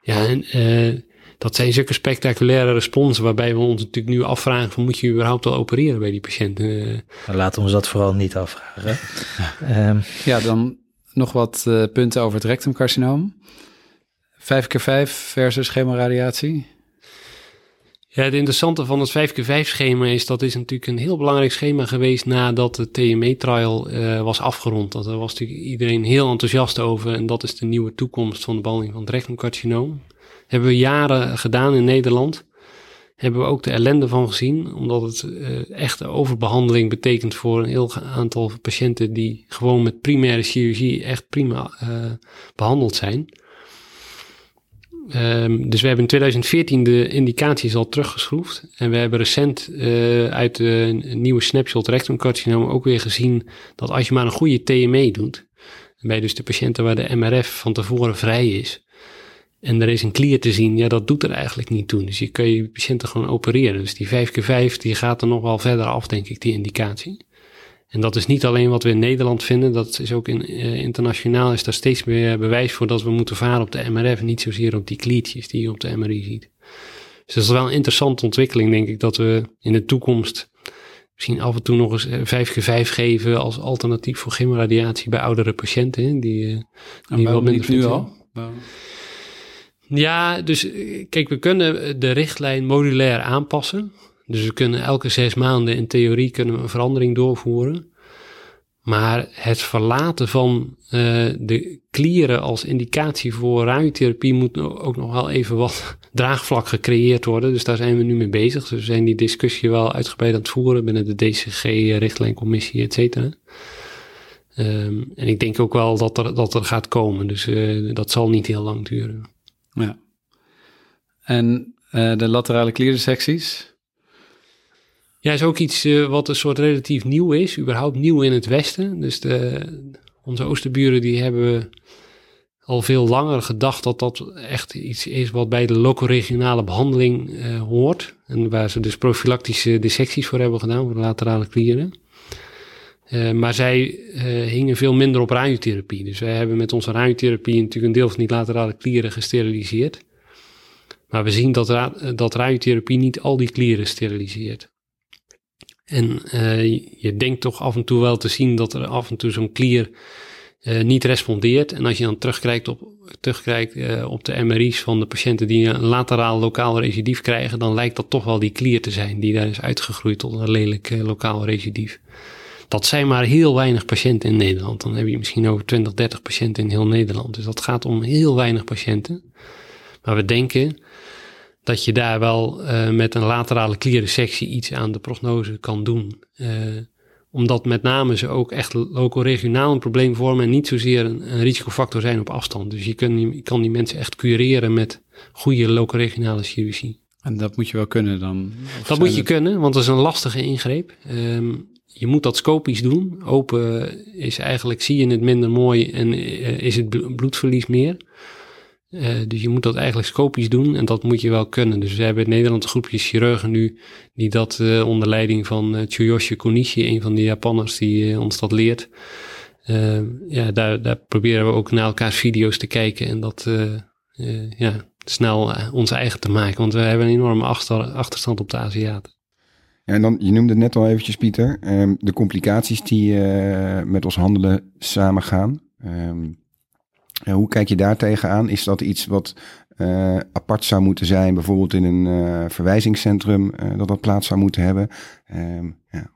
Ja, en uh, dat zijn zulke spectaculaire responsen waarbij we ons natuurlijk nu afvragen van moet je überhaupt wel opereren bij die patiënten? Uh, nou, laten we ons dat vooral niet afvragen. um, ja, dan nog wat uh, punten over het rectumcarcinoom. 5 keer 5 versus chemoradiatie. Ja, het interessante van het 5x5 schema is dat is natuurlijk een heel belangrijk schema geweest nadat de TME-trial uh, was afgerond. Daar was natuurlijk iedereen heel enthousiast over en dat is de nieuwe toekomst van de behandeling van het rectumcarcinoom. Hebben we jaren gedaan in Nederland. Hebben we ook de ellende van gezien, omdat het uh, echt overbehandeling betekent voor een heel aantal patiënten die gewoon met primaire chirurgie echt prima uh, behandeld zijn. Um, dus we hebben in 2014 de indicaties al teruggeschroefd. En we hebben recent uh, uit de nieuwe snapshot rectumcarcinoom ook weer gezien dat als je maar een goede TME doet, bij dus de patiënten waar de MRF van tevoren vrij is, en er is een klier te zien, ja, dat doet er eigenlijk niet toe. Dus je kun je patiënten gewoon opereren. Dus die 5x5, die gaat er nog wel verder af, denk ik, die indicatie. En dat is niet alleen wat we in Nederland vinden, dat is ook in, uh, internationaal is daar steeds meer bewijs voor dat we moeten varen op de MRF en niet zozeer op die kliertjes die je op de MRI ziet. Dus dat is wel een interessante ontwikkeling, denk ik, dat we in de toekomst misschien af en toe nog eens 5x5 geven als alternatief voor chemoradiatie bij oudere patiënten. Die, uh, die wel minder nu al? Ja, dus kijk, we kunnen de richtlijn modulair aanpassen. Dus we kunnen elke zes maanden in theorie kunnen we een verandering doorvoeren. Maar het verlaten van uh, de klieren als indicatie voor radiotherapie moet ook nog wel even wat draagvlak gecreëerd worden. Dus daar zijn we nu mee bezig. Dus we zijn die discussie wel uitgebreid aan het voeren binnen de DCG-richtlijncommissie, et cetera. Um, en ik denk ook wel dat er, dat er gaat komen. Dus uh, dat zal niet heel lang duren. Ja. En uh, de laterale klierdissecties? Ja, is ook iets uh, wat een soort relatief nieuw is, überhaupt nieuw in het Westen. Dus de, onze oosterburen die hebben al veel langer gedacht dat dat echt iets is wat bij de loco-regionale behandeling uh, hoort. En waar ze dus profilactische dissecties voor hebben gedaan, voor de laterale klieren. Uh, maar zij hingen veel minder op radiotherapie. Dus wij hebben met onze radiotherapie natuurlijk een deel van die laterale klieren gesteriliseerd. Maar we zien dat, dat radiotherapie niet al die klieren steriliseert. En uh, je denkt toch af en toe wel te zien dat er af en toe zo'n klier uh, niet respondeert. En als je dan terugkijkt op, terugkijkt, uh, op de MRI's van de patiënten die een lateraal lokaal recidief krijgen, dan lijkt dat toch wel die klier te zijn die daar is uitgegroeid tot een lelijk lokaal recidief. Dat zijn maar heel weinig patiënten in Nederland. Dan heb je misschien over 20, 30 patiënten in heel Nederland. Dus dat gaat om heel weinig patiënten. Maar we denken dat je daar wel uh, met een laterale klierensectie iets aan de prognose kan doen. Uh, omdat met name ze ook echt loco-regionaal een probleem vormen en niet zozeer een, een, risicofactor zijn op afstand. Dus je, kun, je kan die mensen echt cureren met goede loco-regionale chirurgie. En dat moet je wel kunnen dan? Dat moet je het... kunnen, want dat is een lastige ingreep. Um, je moet dat scopisch doen. Open is eigenlijk, zie je het minder mooi en uh, is het bloedverlies meer. Uh, dus je moet dat eigenlijk scopisch doen en dat moet je wel kunnen. Dus we hebben in Nederland een groepje chirurgen nu die dat uh, onder leiding van uh, Tsuyoshi Konishi, een van de Japanners die ons dat leert. ja, daar, proberen we ook naar elkaars video's te kijken en dat ja, snel onze eigen te maken. Want we hebben een enorme achter, achterstand op de Aziaten. Ja, en dan, je noemde net al eventjes, Pieter, um, de complicaties die met ons handelen samengaan. Um, uh, hoe kijk je daar tegenaan? Is dat iets wat uh, apart zou moeten zijn, bijvoorbeeld in een uh, verwijzingscentrum, dat dat plaats zou moeten hebben? Um, ja.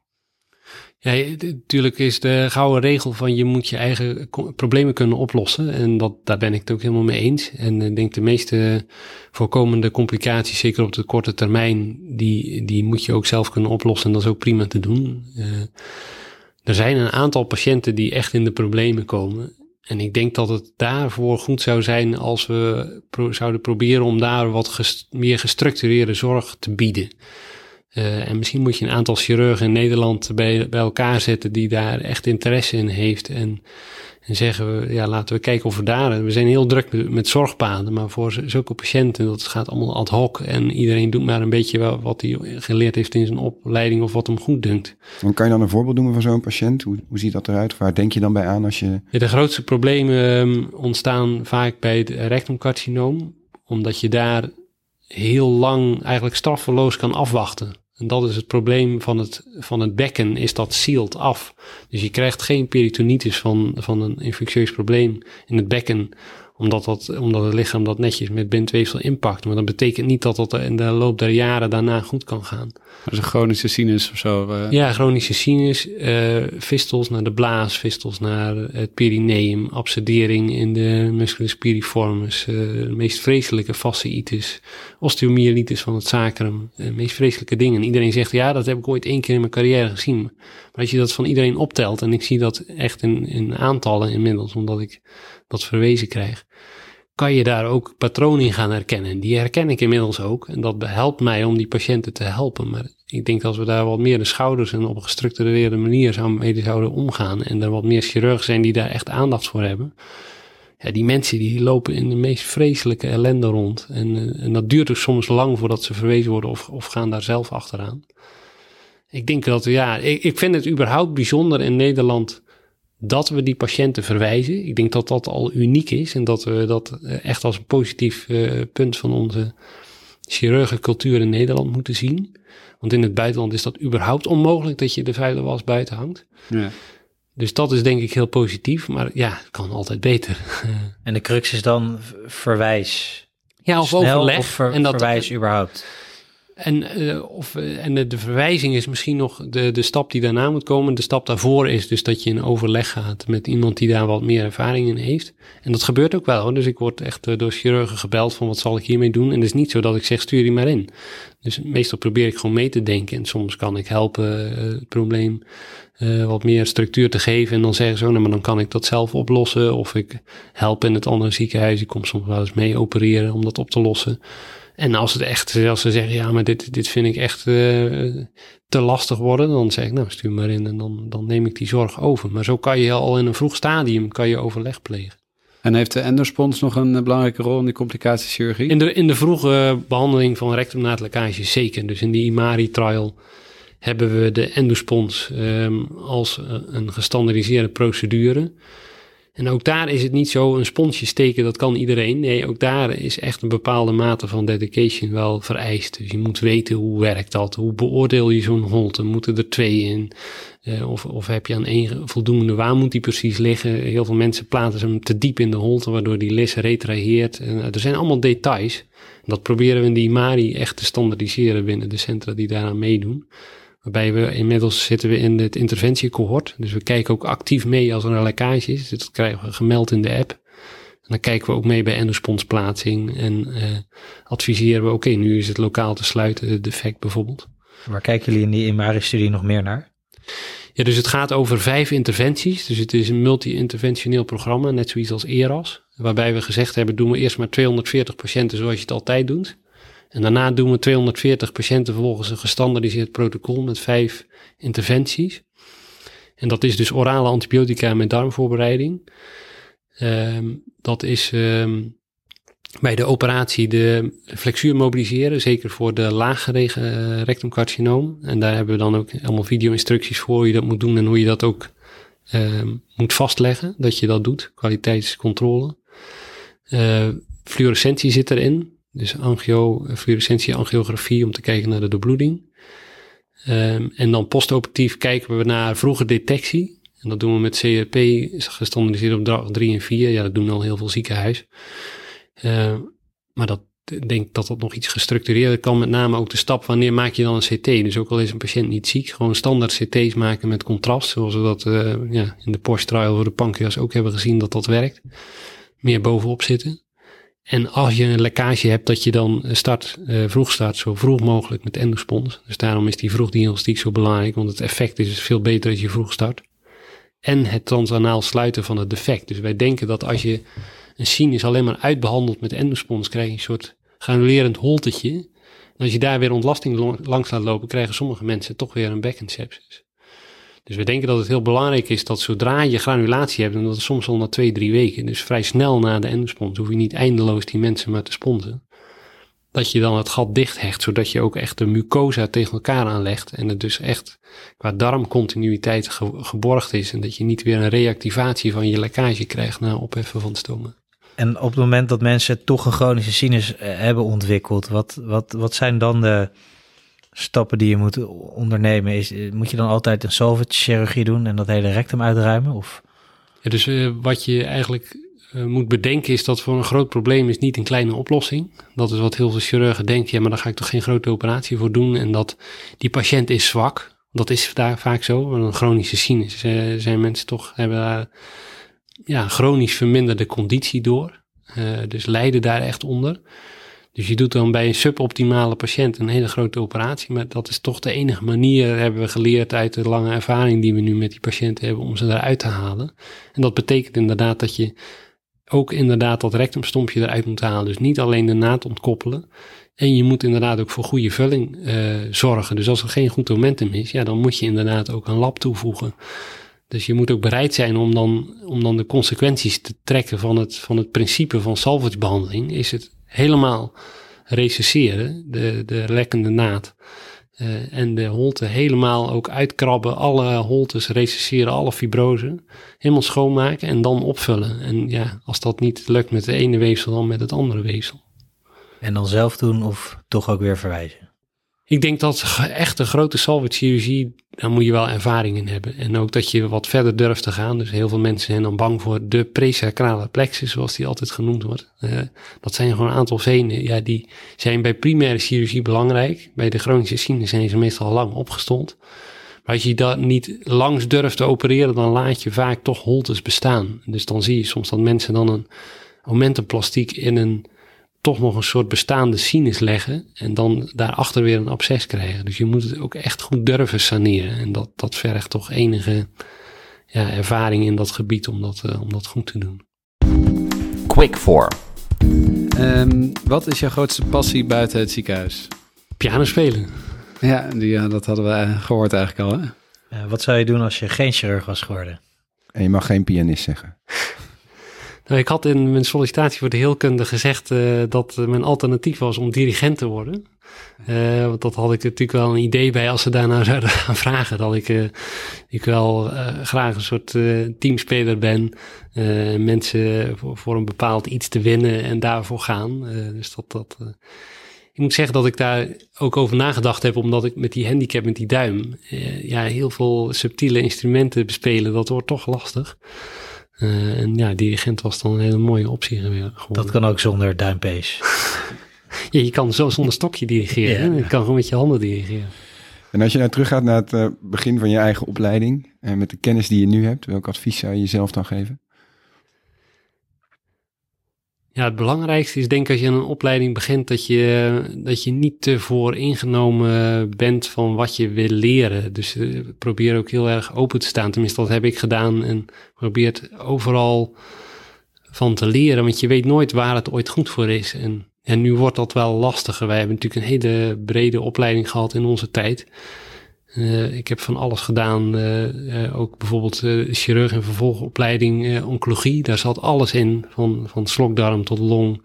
Ja, natuurlijk is de gouden regel van je moet je eigen problemen kunnen oplossen. En dat, daar ben ik het ook helemaal mee eens. En ik denk de meeste voorkomende complicaties, zeker op de korte termijn, die, die moet je ook zelf kunnen oplossen. En dat is ook prima te doen. er zijn een aantal patiënten die echt in de problemen komen. En ik denk dat het daarvoor goed zou zijn als we pro zouden proberen om daar wat gest meer gestructureerde zorg te bieden. Uh, en misschien moet je een aantal chirurgen in Nederland bij, bij elkaar zetten die daar echt interesse in heeft. En en zeggen we, ja, laten we kijken of we daar. We zijn heel druk met, met zorgpaden, maar voor zulke patiënten, dat gaat allemaal ad hoc. En iedereen doet maar een beetje wat hij geleerd heeft in zijn opleiding of wat hem goed dunkt. En kan je dan een voorbeeld noemen van zo'n patiënt? Hoe, hoe ziet dat eruit? Waar denk je dan bij aan als je. Ja, de grootste problemen um, ontstaan vaak bij het rectumcarcinoom, omdat je daar heel lang eigenlijk straffeloos kan afwachten. En dat is het probleem van het, van het bekken, is dat sealt af. Dus je krijgt geen peritonitis van, van een infectieus probleem in het bekken, omdat, dat, omdat het lichaam dat netjes met bindweefsel inpakt. Maar dat betekent niet dat dat in de loop der jaren daarna goed kan gaan. Dat is een chronische sinus of zo. eh. Ja, chronische sinus, eh vistels naar de blaas, vistels naar het perineum, abscedering in de musculus piriformis, eh, de meest vreselijke fasciitis, osteomyelitis van het sacrum, de meest vreselijke dingen. Iedereen zegt, ja, dat heb ik ooit één keer in mijn carrière gezien. Maar als je dat van iedereen optelt, en ik zie dat echt in, in aantallen inmiddels, omdat ik dat verwezen krijg, kan je daar ook patronen in gaan herkennen. Die herken ik inmiddels ook. En dat helpt mij om die patiënten te helpen. Maar ik denk dat als we daar wat meer de schouders en op een gestructureerde manier mee zouden omgaan. En er wat meer chirurgen zijn die daar echt aandacht voor hebben. Ja, die mensen die lopen in de meest vreselijke ellende rond. En, eh, en dat duurt ook soms lang voordat ze verwezen worden of, of gaan daar zelf achteraan. Ik denk dat, ja, ik, ik vind het überhaupt bijzonder in Nederland dat we die patiënten verwijzen. Ik denk dat dat al uniek is en dat we dat eh, echt als een positief eh, punt van onze chirurgencultuur in Nederland moeten zien. Want in het buitenland is dat überhaupt onmogelijk dat je de vuile was buiten hangt. Ja. Dus dat is denk ik heel positief, maar ja, het kan altijd beter. En de crux is dan verwijs. ja, of Snel overleg. of ver- en dat, verwijs überhaupt. En, eh, of, eh, en de, verwijzing is misschien nog de, de stap die daarna moet komen. De stap daarvoor is dus dat je in overleg gaat met iemand die daar wat meer ervaring in heeft. En dat gebeurt ook wel hoor. Dus ik word echt eh, door chirurgen gebeld van wat zal ik hiermee doen. En het is niet zo dat ik zeg stuur die maar in. Dus meestal probeer ik gewoon mee te denken. En soms kan ik helpen het probleem wat meer structuur te geven. En dan zeggen ze, oh, maar dan kan ik dat zelf oplossen. Of ik help in het andere ziekenhuis. Ik kom soms wel eens mee opereren om dat op te lossen. En als het echt, als ze zeggen, ja, maar dit, dit vind ik echt eh, te lastig worden, dan zeg ik, nou, stuur maar in en dan, dan neem ik die zorg over. Maar zo kan je al in een vroeg stadium kan je overleg plegen. En heeft de endospons nog een eh, belangrijke rol in die complicatiechirurgie? In de, in de vroege behandeling van rectumnaadlekkage zeker. Dus in die IMARI-trial hebben we de endospons ehm, als eh, een gestandardiseerde procedure. En ook daar is het niet zo een sponsje steken, dat kan iedereen. Nee, ook daar is echt een bepaalde mate van dedication wel vereist. Dus je moet weten hoe werkt dat, hoe beoordeel je zo'n holte, moeten er twee in? Eh, of, of heb je aan één voldoende, waar moet die precies liggen? Heel veel mensen plaatsen hem te diep in de holte, waardoor die lis retraheert. En, eh, er zijn allemaal details. Dat proberen we in die MARI echt te standaardiseren binnen de centra die daaraan meedoen. Waarbij we inmiddels zitten we in het interventiecohort. Dus we kijken ook actief mee als er een lekkage is. Dat krijgen we gemeld in de app. En dan kijken we ook mee bij endosponsplaatsing. En eh, adviseren we, oké, nu is het lokaal te sluiten, het defect bijvoorbeeld. Waar kijken jullie in die IMARI-studie nog meer naar? Ja, dus het gaat over vijf interventies. Dus het is een multi-interventioneel programma, net zoiets als ERAS. Waarbij we gezegd hebben, doen we eerst maar 240 patiënten zoals je het altijd doet. En daarna doen we 240 patiënten volgens een gestandardiseerd protocol met vijf interventies. En dat is dus orale antibiotica met darmvoorbereiding. Ehm, dat is ehm, bij de operatie de flexuur mobiliseren, zeker voor de laaggelegen uh, rectumcarcinoom. En daar hebben we dan ook allemaal video-instructies voor hoe je dat moet doen en hoe je dat ook ehm, moet vastleggen, dat je dat doet, kwaliteitscontrole. Uh, fluorescentie zit erin, dus angio, fluorescentie angiografie om te kijken naar de doorbloeding. Um, en dan postoperatief kijken we naar vroege detectie. En dat doen we met CRP, gestandardiseerd op dag 3 en 4. Ja, dat doen al heel veel ziekenhuizen. Uh, maar dat, ik denk dat dat nog iets gestructureerder kan. Met name ook de stap wanneer maak je dan een CT. Dus ook al is een patiënt niet ziek, gewoon standaard CT's maken met contrast. Zoals we dat uh, ja, in de Porsche trial voor de pancreas ook hebben gezien dat dat werkt. Meer bovenop zitten. En als je een lekkage hebt, dat je dan start, uh, vroeg start, zo vroeg mogelijk met endospons. Dus daarom is die vroegdiagnostiek zo belangrijk, want het effect is veel beter als je vroeg start. En het transanaal sluiten van het defect. Dus wij denken dat als je een sinus alleen maar uitbehandelt met endospons, krijg je een soort granulerend holtetje. En als je daar weer ontlasting langs laat lopen, krijgen sommige mensen toch weer een bekkensepsis. Dus we denken dat het heel belangrijk is dat zodra je granulatie hebt, en dat is soms al na twee, drie weken, dus vrij snel na de endospons, hoef je niet eindeloos die mensen maar te sponsen, dat je dan het gat dicht hecht, zodat je ook echt de mucosa tegen elkaar aanlegt en het dus echt qua darmcontinuïteit ge geborgd is en dat je niet weer een reactivatie van je lekkage krijgt na opheffen van stomen. En op het moment dat mensen toch een chronische sinus eh, hebben ontwikkeld, wat, wat, wat zijn dan de stappen die je moet ondernemen? Is, eh, moet je dan altijd een salvage chirurgie doen en dat hele rectum uitruimen? Of? Dus uh, wat je eigenlijk uh, moet bedenken is dat voor een groot probleem is niet een kleine oplossing. Dat is wat heel veel chirurgen denken. Ja, maar daar ga ik toch geen grote operatie voor doen. En dat die patiënt is zwak. Dat is daar vaak zo. Een chronische sinus zijn mensen toch hebben daar ja, chronisch verminderde conditie door. Dus lijden daar echt onder. Dus je doet dan bij een suboptimale patiënt een hele grote operatie. Maar dat is toch de enige manier, hebben we geleerd uit de lange ervaring die we nu met die patiënten hebben, om ze eruit te halen. En dat betekent inderdaad dat je ook inderdaad dat rectumstompje eruit moet halen. Dus niet alleen de naad ontkoppelen. En je moet inderdaad ook voor goede vulling uh, zorgen. Dus als er geen goed momentum is, ja, dan moet je inderdaad ook een lab toevoegen. Dus je moet ook bereid zijn om dan, om dan de consequenties te trekken van het, van het principe van salvagebehandeling. Is het helemaal recesseren, de, de lekkende naad. Uh, en de holte helemaal ook uitkrabben, alle holtes recesseren, alle fibrose, helemaal schoonmaken en dan opvullen. En ja, als dat niet lukt met de ene weefsel, dan met het andere weefsel. En dan zelf doen of toch ook weer verwijzen? Ik denk dat echt een grote salvage daar moet je wel ervaring in hebben. En ook dat je wat verder durft te gaan. Dus heel veel mensen zijn dan bang voor de presacrale plexus, zoals die altijd genoemd wordt. Uh, dat zijn gewoon een aantal venen, ja, die zijn bij primaire chirurgie belangrijk. Bij de chronische sinus zijn ze meestal lang opgestond. Maar als je dat niet langs durft te opereren, dan laat je vaak toch holtes bestaan. Dus dan zie je soms dat mensen dan een momentumplastiek in een toch nog een soort bestaande sinus leggen en dan daarachter weer een absces krijgen. Dus je moet het ook echt goed durven saneren. En dat, dat vergt toch enige ja, ervaring in dat gebied om dat, uh, om dat goed te doen. Quick for. Um, wat is jouw grootste passie buiten het ziekenhuis? Piano spelen. Ja, die, ja dat hadden we gehoord eigenlijk al. Hè? Uh, wat zou je doen als je geen chirurg was geworden? En je mag geen pianist zeggen. Nou, ik had in mijn sollicitatie voor de heelkunde gezegd uh, dat mijn alternatief was om dirigent te worden. Uh, want dat had ik natuurlijk wel een idee bij als ze daarna zouden gaan vragen. Dat ik, uh, ik wel graag een soort teamspeler ben. mensen voor, voor, een bepaald iets te winnen en daarvoor gaan. dus dat, dat, ik moet zeggen dat ik daar ook over nagedacht heb, omdat ik met die handicap, met die duim, ja, heel veel subtiele instrumenten bespelen. Dat wordt toch lastig. Uh, en ja, dirigent was dan een hele mooie optie geworden. Dat kan ook zonder duimpees. ja, je kan zo zonder stokje dirigeren. Je kan gewoon met je handen dirigeren. En als je nou teruggaat naar het uh, begin van je eigen opleiding, en uh, met de kennis die je nu hebt, welk advies zou je jezelf dan geven? Ja, het belangrijkste is denk ik als je een opleiding begint dat je, dat je niet te voor ingenomen bent van wat je wil leren. Dus uh, probeer ook heel erg open te staan. Tenminste, dat heb ik gedaan. En probeer overal van te leren, want je weet nooit waar het ooit goed voor is. En, en nu wordt dat wel lastiger. Wij hebben natuurlijk een hele brede opleiding gehad in onze tijd. Uh, ik heb van alles gedaan, uh, uh, ook bijvoorbeeld chirurg en vervolgopleiding oncologie. Daar zat alles in, van, van slokdarm tot long,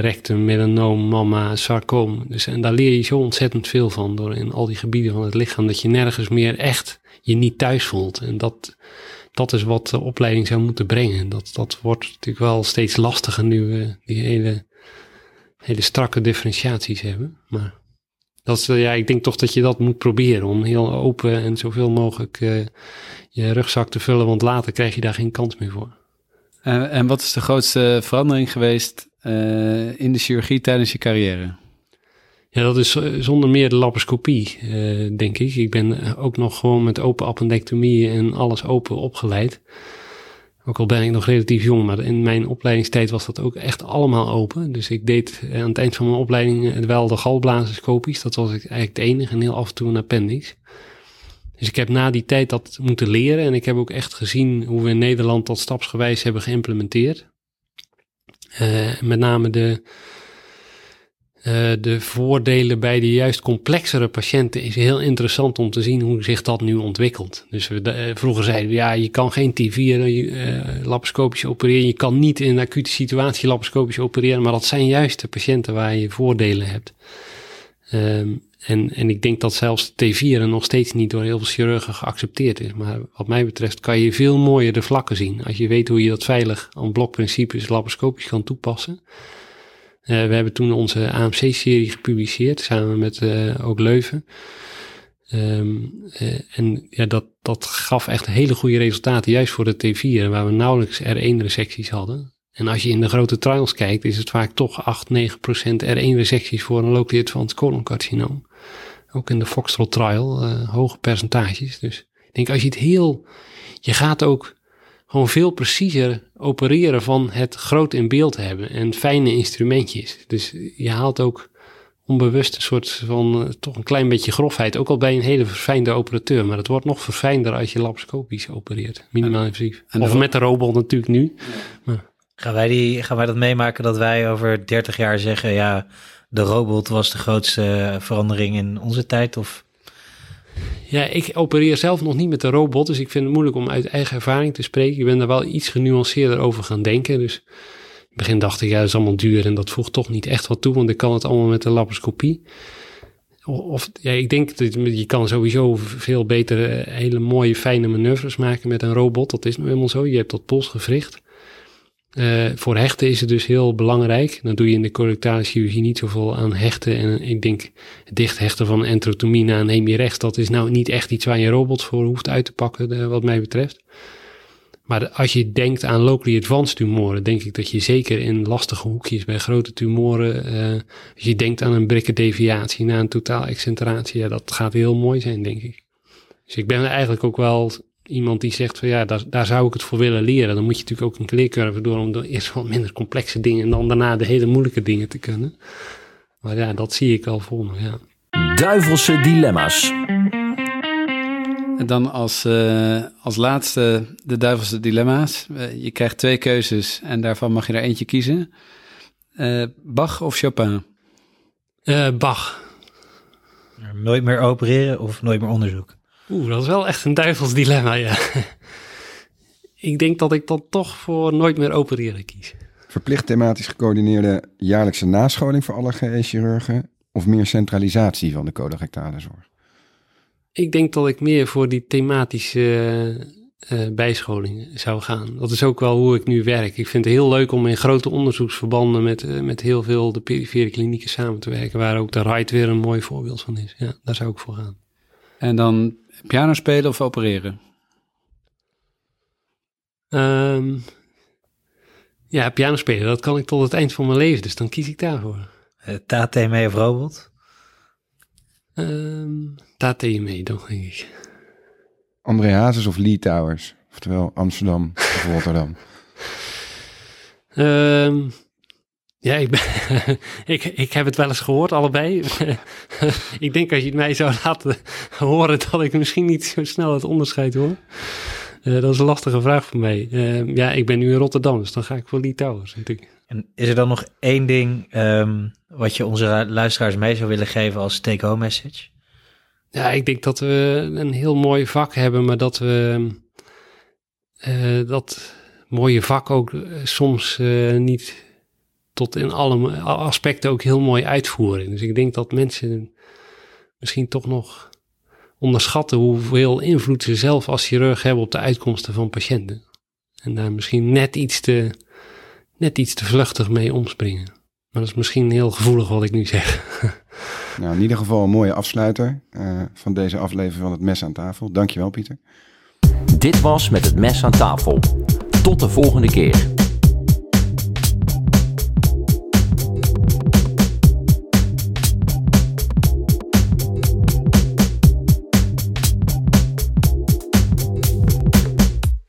rectum, melanoom, mama, sarcoom. Dus, en daar leer je zo ontzettend veel van door in al die gebieden van het lichaam, dat je nergens meer echt je niet thuis voelt. En dat, dat is wat de opleiding zou moeten brengen. Dat, dat wordt natuurlijk wel steeds lastiger nu we die hele, hele strakke differentiaties hebben. Maar dat is, ja, ik denk toch dat je dat moet proberen om heel open en zoveel mogelijk uh, je rugzak te vullen, want later krijg je daar geen kans meer voor. Uh, en wat is de grootste verandering geweest uh, in de chirurgie tijdens je carrière? Ja, dat is zonder meer de laparoscopie, denk ik. Ik ben ook nog gewoon met open appendectomie en alles open opgeleid. Ook al ben ik nog relatief jong, maar in mijn opleidingstijd was dat ook echt allemaal open. Dus ik deed aan het eind van mijn opleiding wel de galblazenscopies. Dat was eigenlijk het enige en heel af en toe een appendix. Dus ik heb na die tijd dat moeten leren. En ik heb ook echt gezien hoe we in Nederland dat stapsgewijs hebben geïmplementeerd. Uh, met name de, uh, de voordelen bij de juist complexere patiënten is heel interessant om te zien hoe zich dat nu ontwikkelt. Dus we, uh, vroeger zeiden we, ja, je kan geen T4 uh, laparoscopisch opereren. Je kan niet in een acute situatie laparoscopisch opereren. Maar dat zijn juist de patiënten waar je voordelen hebt. Um, en, en ik denk dat zelfs de T4 nog steeds niet door heel veel chirurgen geaccepteerd is. Maar wat mij betreft kan je veel mooier de vlakken zien. Als je weet hoe je dat veilig aan blokprincipes laparoscopisch kan toepassen. Uh, we hebben toen onze AMC-serie gepubliceerd, samen met uh, ook Leuven. Um, uh, en ja, dat, dat gaf echt hele goede resultaten, juist voor de T4, waar we nauwelijks R1-resecties hadden. En als je in de grote trials kijkt, is het vaak toch 8, 9 procent R1-resecties voor een locally advanced coloncarcinoom. Ook in de Foxtrot trial, hoge percentages. Dus ik denk als je het heel, je gaat ook gewoon veel preciezer opereren van het groot in beeld hebben en fijne instrumentjes. Dus je haalt ook onbewust een soort van uh, toch een klein beetje grofheid, ook al bij een hele verfijnde operateur. Maar het wordt nog verfijnder als je laparoscopisch opereert, minimaal invasief. Of met de robot natuurlijk nu. Ja. Maar. Gaan wij, die, gaan wij dat meemaken dat wij over 30 jaar zeggen, ja, de robot was de grootste verandering in onze tijd? Of? Ja, ik opereer zelf nog niet met de robot, dus ik vind het moeilijk om uit eigen ervaring te spreken. Ik ben daar wel iets genuanceerder over gaan denken. Dus in het begin dacht ik, ja, dat is allemaal duur en dat voegt toch niet echt wat toe, want ik kan het allemaal met de laparoscopie. Of ja, ik denk dat je kan sowieso veel beter eh, hele mooie, fijne manoeuvres maken met een robot. Dat is nu helemaal zo. Je hebt dat polsgevricht. Uh, voor hechten is het dus heel belangrijk. Dan doe je in de correctale chirurgie niet zoveel aan hechten. En ik denk, het dichthechten van entrotomie na een hemi rechts, dat is nou niet echt iets waar je robot voor hoeft uit te pakken, de, wat mij betreft. Maar als je denkt aan locally advanced tumoren, denk ik dat je zeker in lastige hoekjes bij grote tumoren, uh, als je denkt aan een brikkendeviatie na een totaal excentratie, ja, dat gaat heel mooi zijn, denk ik. Dus ik ben eigenlijk ook wel iemand die zegt van ja, daar, daar zou ik het voor willen leren. Dan moet je natuurlijk ook een leercurve door om de eerst wat minder complexe dingen en dan daarna de hele moeilijke dingen te kunnen. Maar ja, dat zie ik al voor me, ja. Duivelse dilemma's. En dan als, uh, als laatste de duivelse dilemma's. Uh, je krijgt twee keuzes en daarvan mag je er eentje kiezen. Uh, Bach of Chopin? Bach. Nooit meer opereren of nooit meer onderzoek? Oeh, dat is wel echt een duivels dilemma, ja. ik denk dat ik dan toch voor nooit meer opereren kies. Verplicht thematisch gecoördineerde jaarlijkse nascholing voor alle GE-chirurgen of meer centralisatie van de colorectale zorg? Ik denk dat ik meer voor die thematische uh, bijscholing zou gaan. Dat is ook wel hoe ik nu werk. Ik vind het heel leuk om in grote onderzoeksverbanden met, uh, met heel veel de perifere klinieken samen te werken, waar ook de RIDE weer een mooi voorbeeld van is. Ja, daar zou ik voor gaan. En dan Piano spelen of opereren? Um, ja, piano spelen, dat kan ik tot het eind van mijn leven, dus dan kies ik daarvoor. Uh, Tate mee of robot? Um, Tate mee, dan denk ik. André Hazes of Lee Towers? Oftewel Amsterdam of Rotterdam? Um, ja, ik, ben, ik, ik heb het wel eens gehoord, allebei. ik denk als je het mij zou laten horen, dat ik misschien niet zo snel het onderscheid hoor. Uh, dat is een lastige vraag voor mij. Uh, ja, ik ben nu in Rotterdam, dus dan ga ik voor Lee Towers. Natuurlijk. En is er dan nog één ding um, wat je onze luisteraars mee zou willen geven als take-home message? Ja, ik denk dat we een heel mooi vak hebben, maar dat we uh, dat mooie vak ook soms niet tot in alle aspecten ook heel mooi uitvoeren. Dus ik denk dat mensen misschien toch nog onderschatten hoeveel invloed ze zelf als chirurg hebben op de uitkomsten van patiënten. En daar misschien net iets te, net iets te vluchtig mee omspringen. Maar dat is misschien heel gevoelig wat ik nu zeg. Nou, in ieder geval een mooie afsluiter uh, van deze aflevering van het Mes aan tafel. Dankjewel, Pieter. Dit was met het Mes aan tafel. Tot de volgende keer.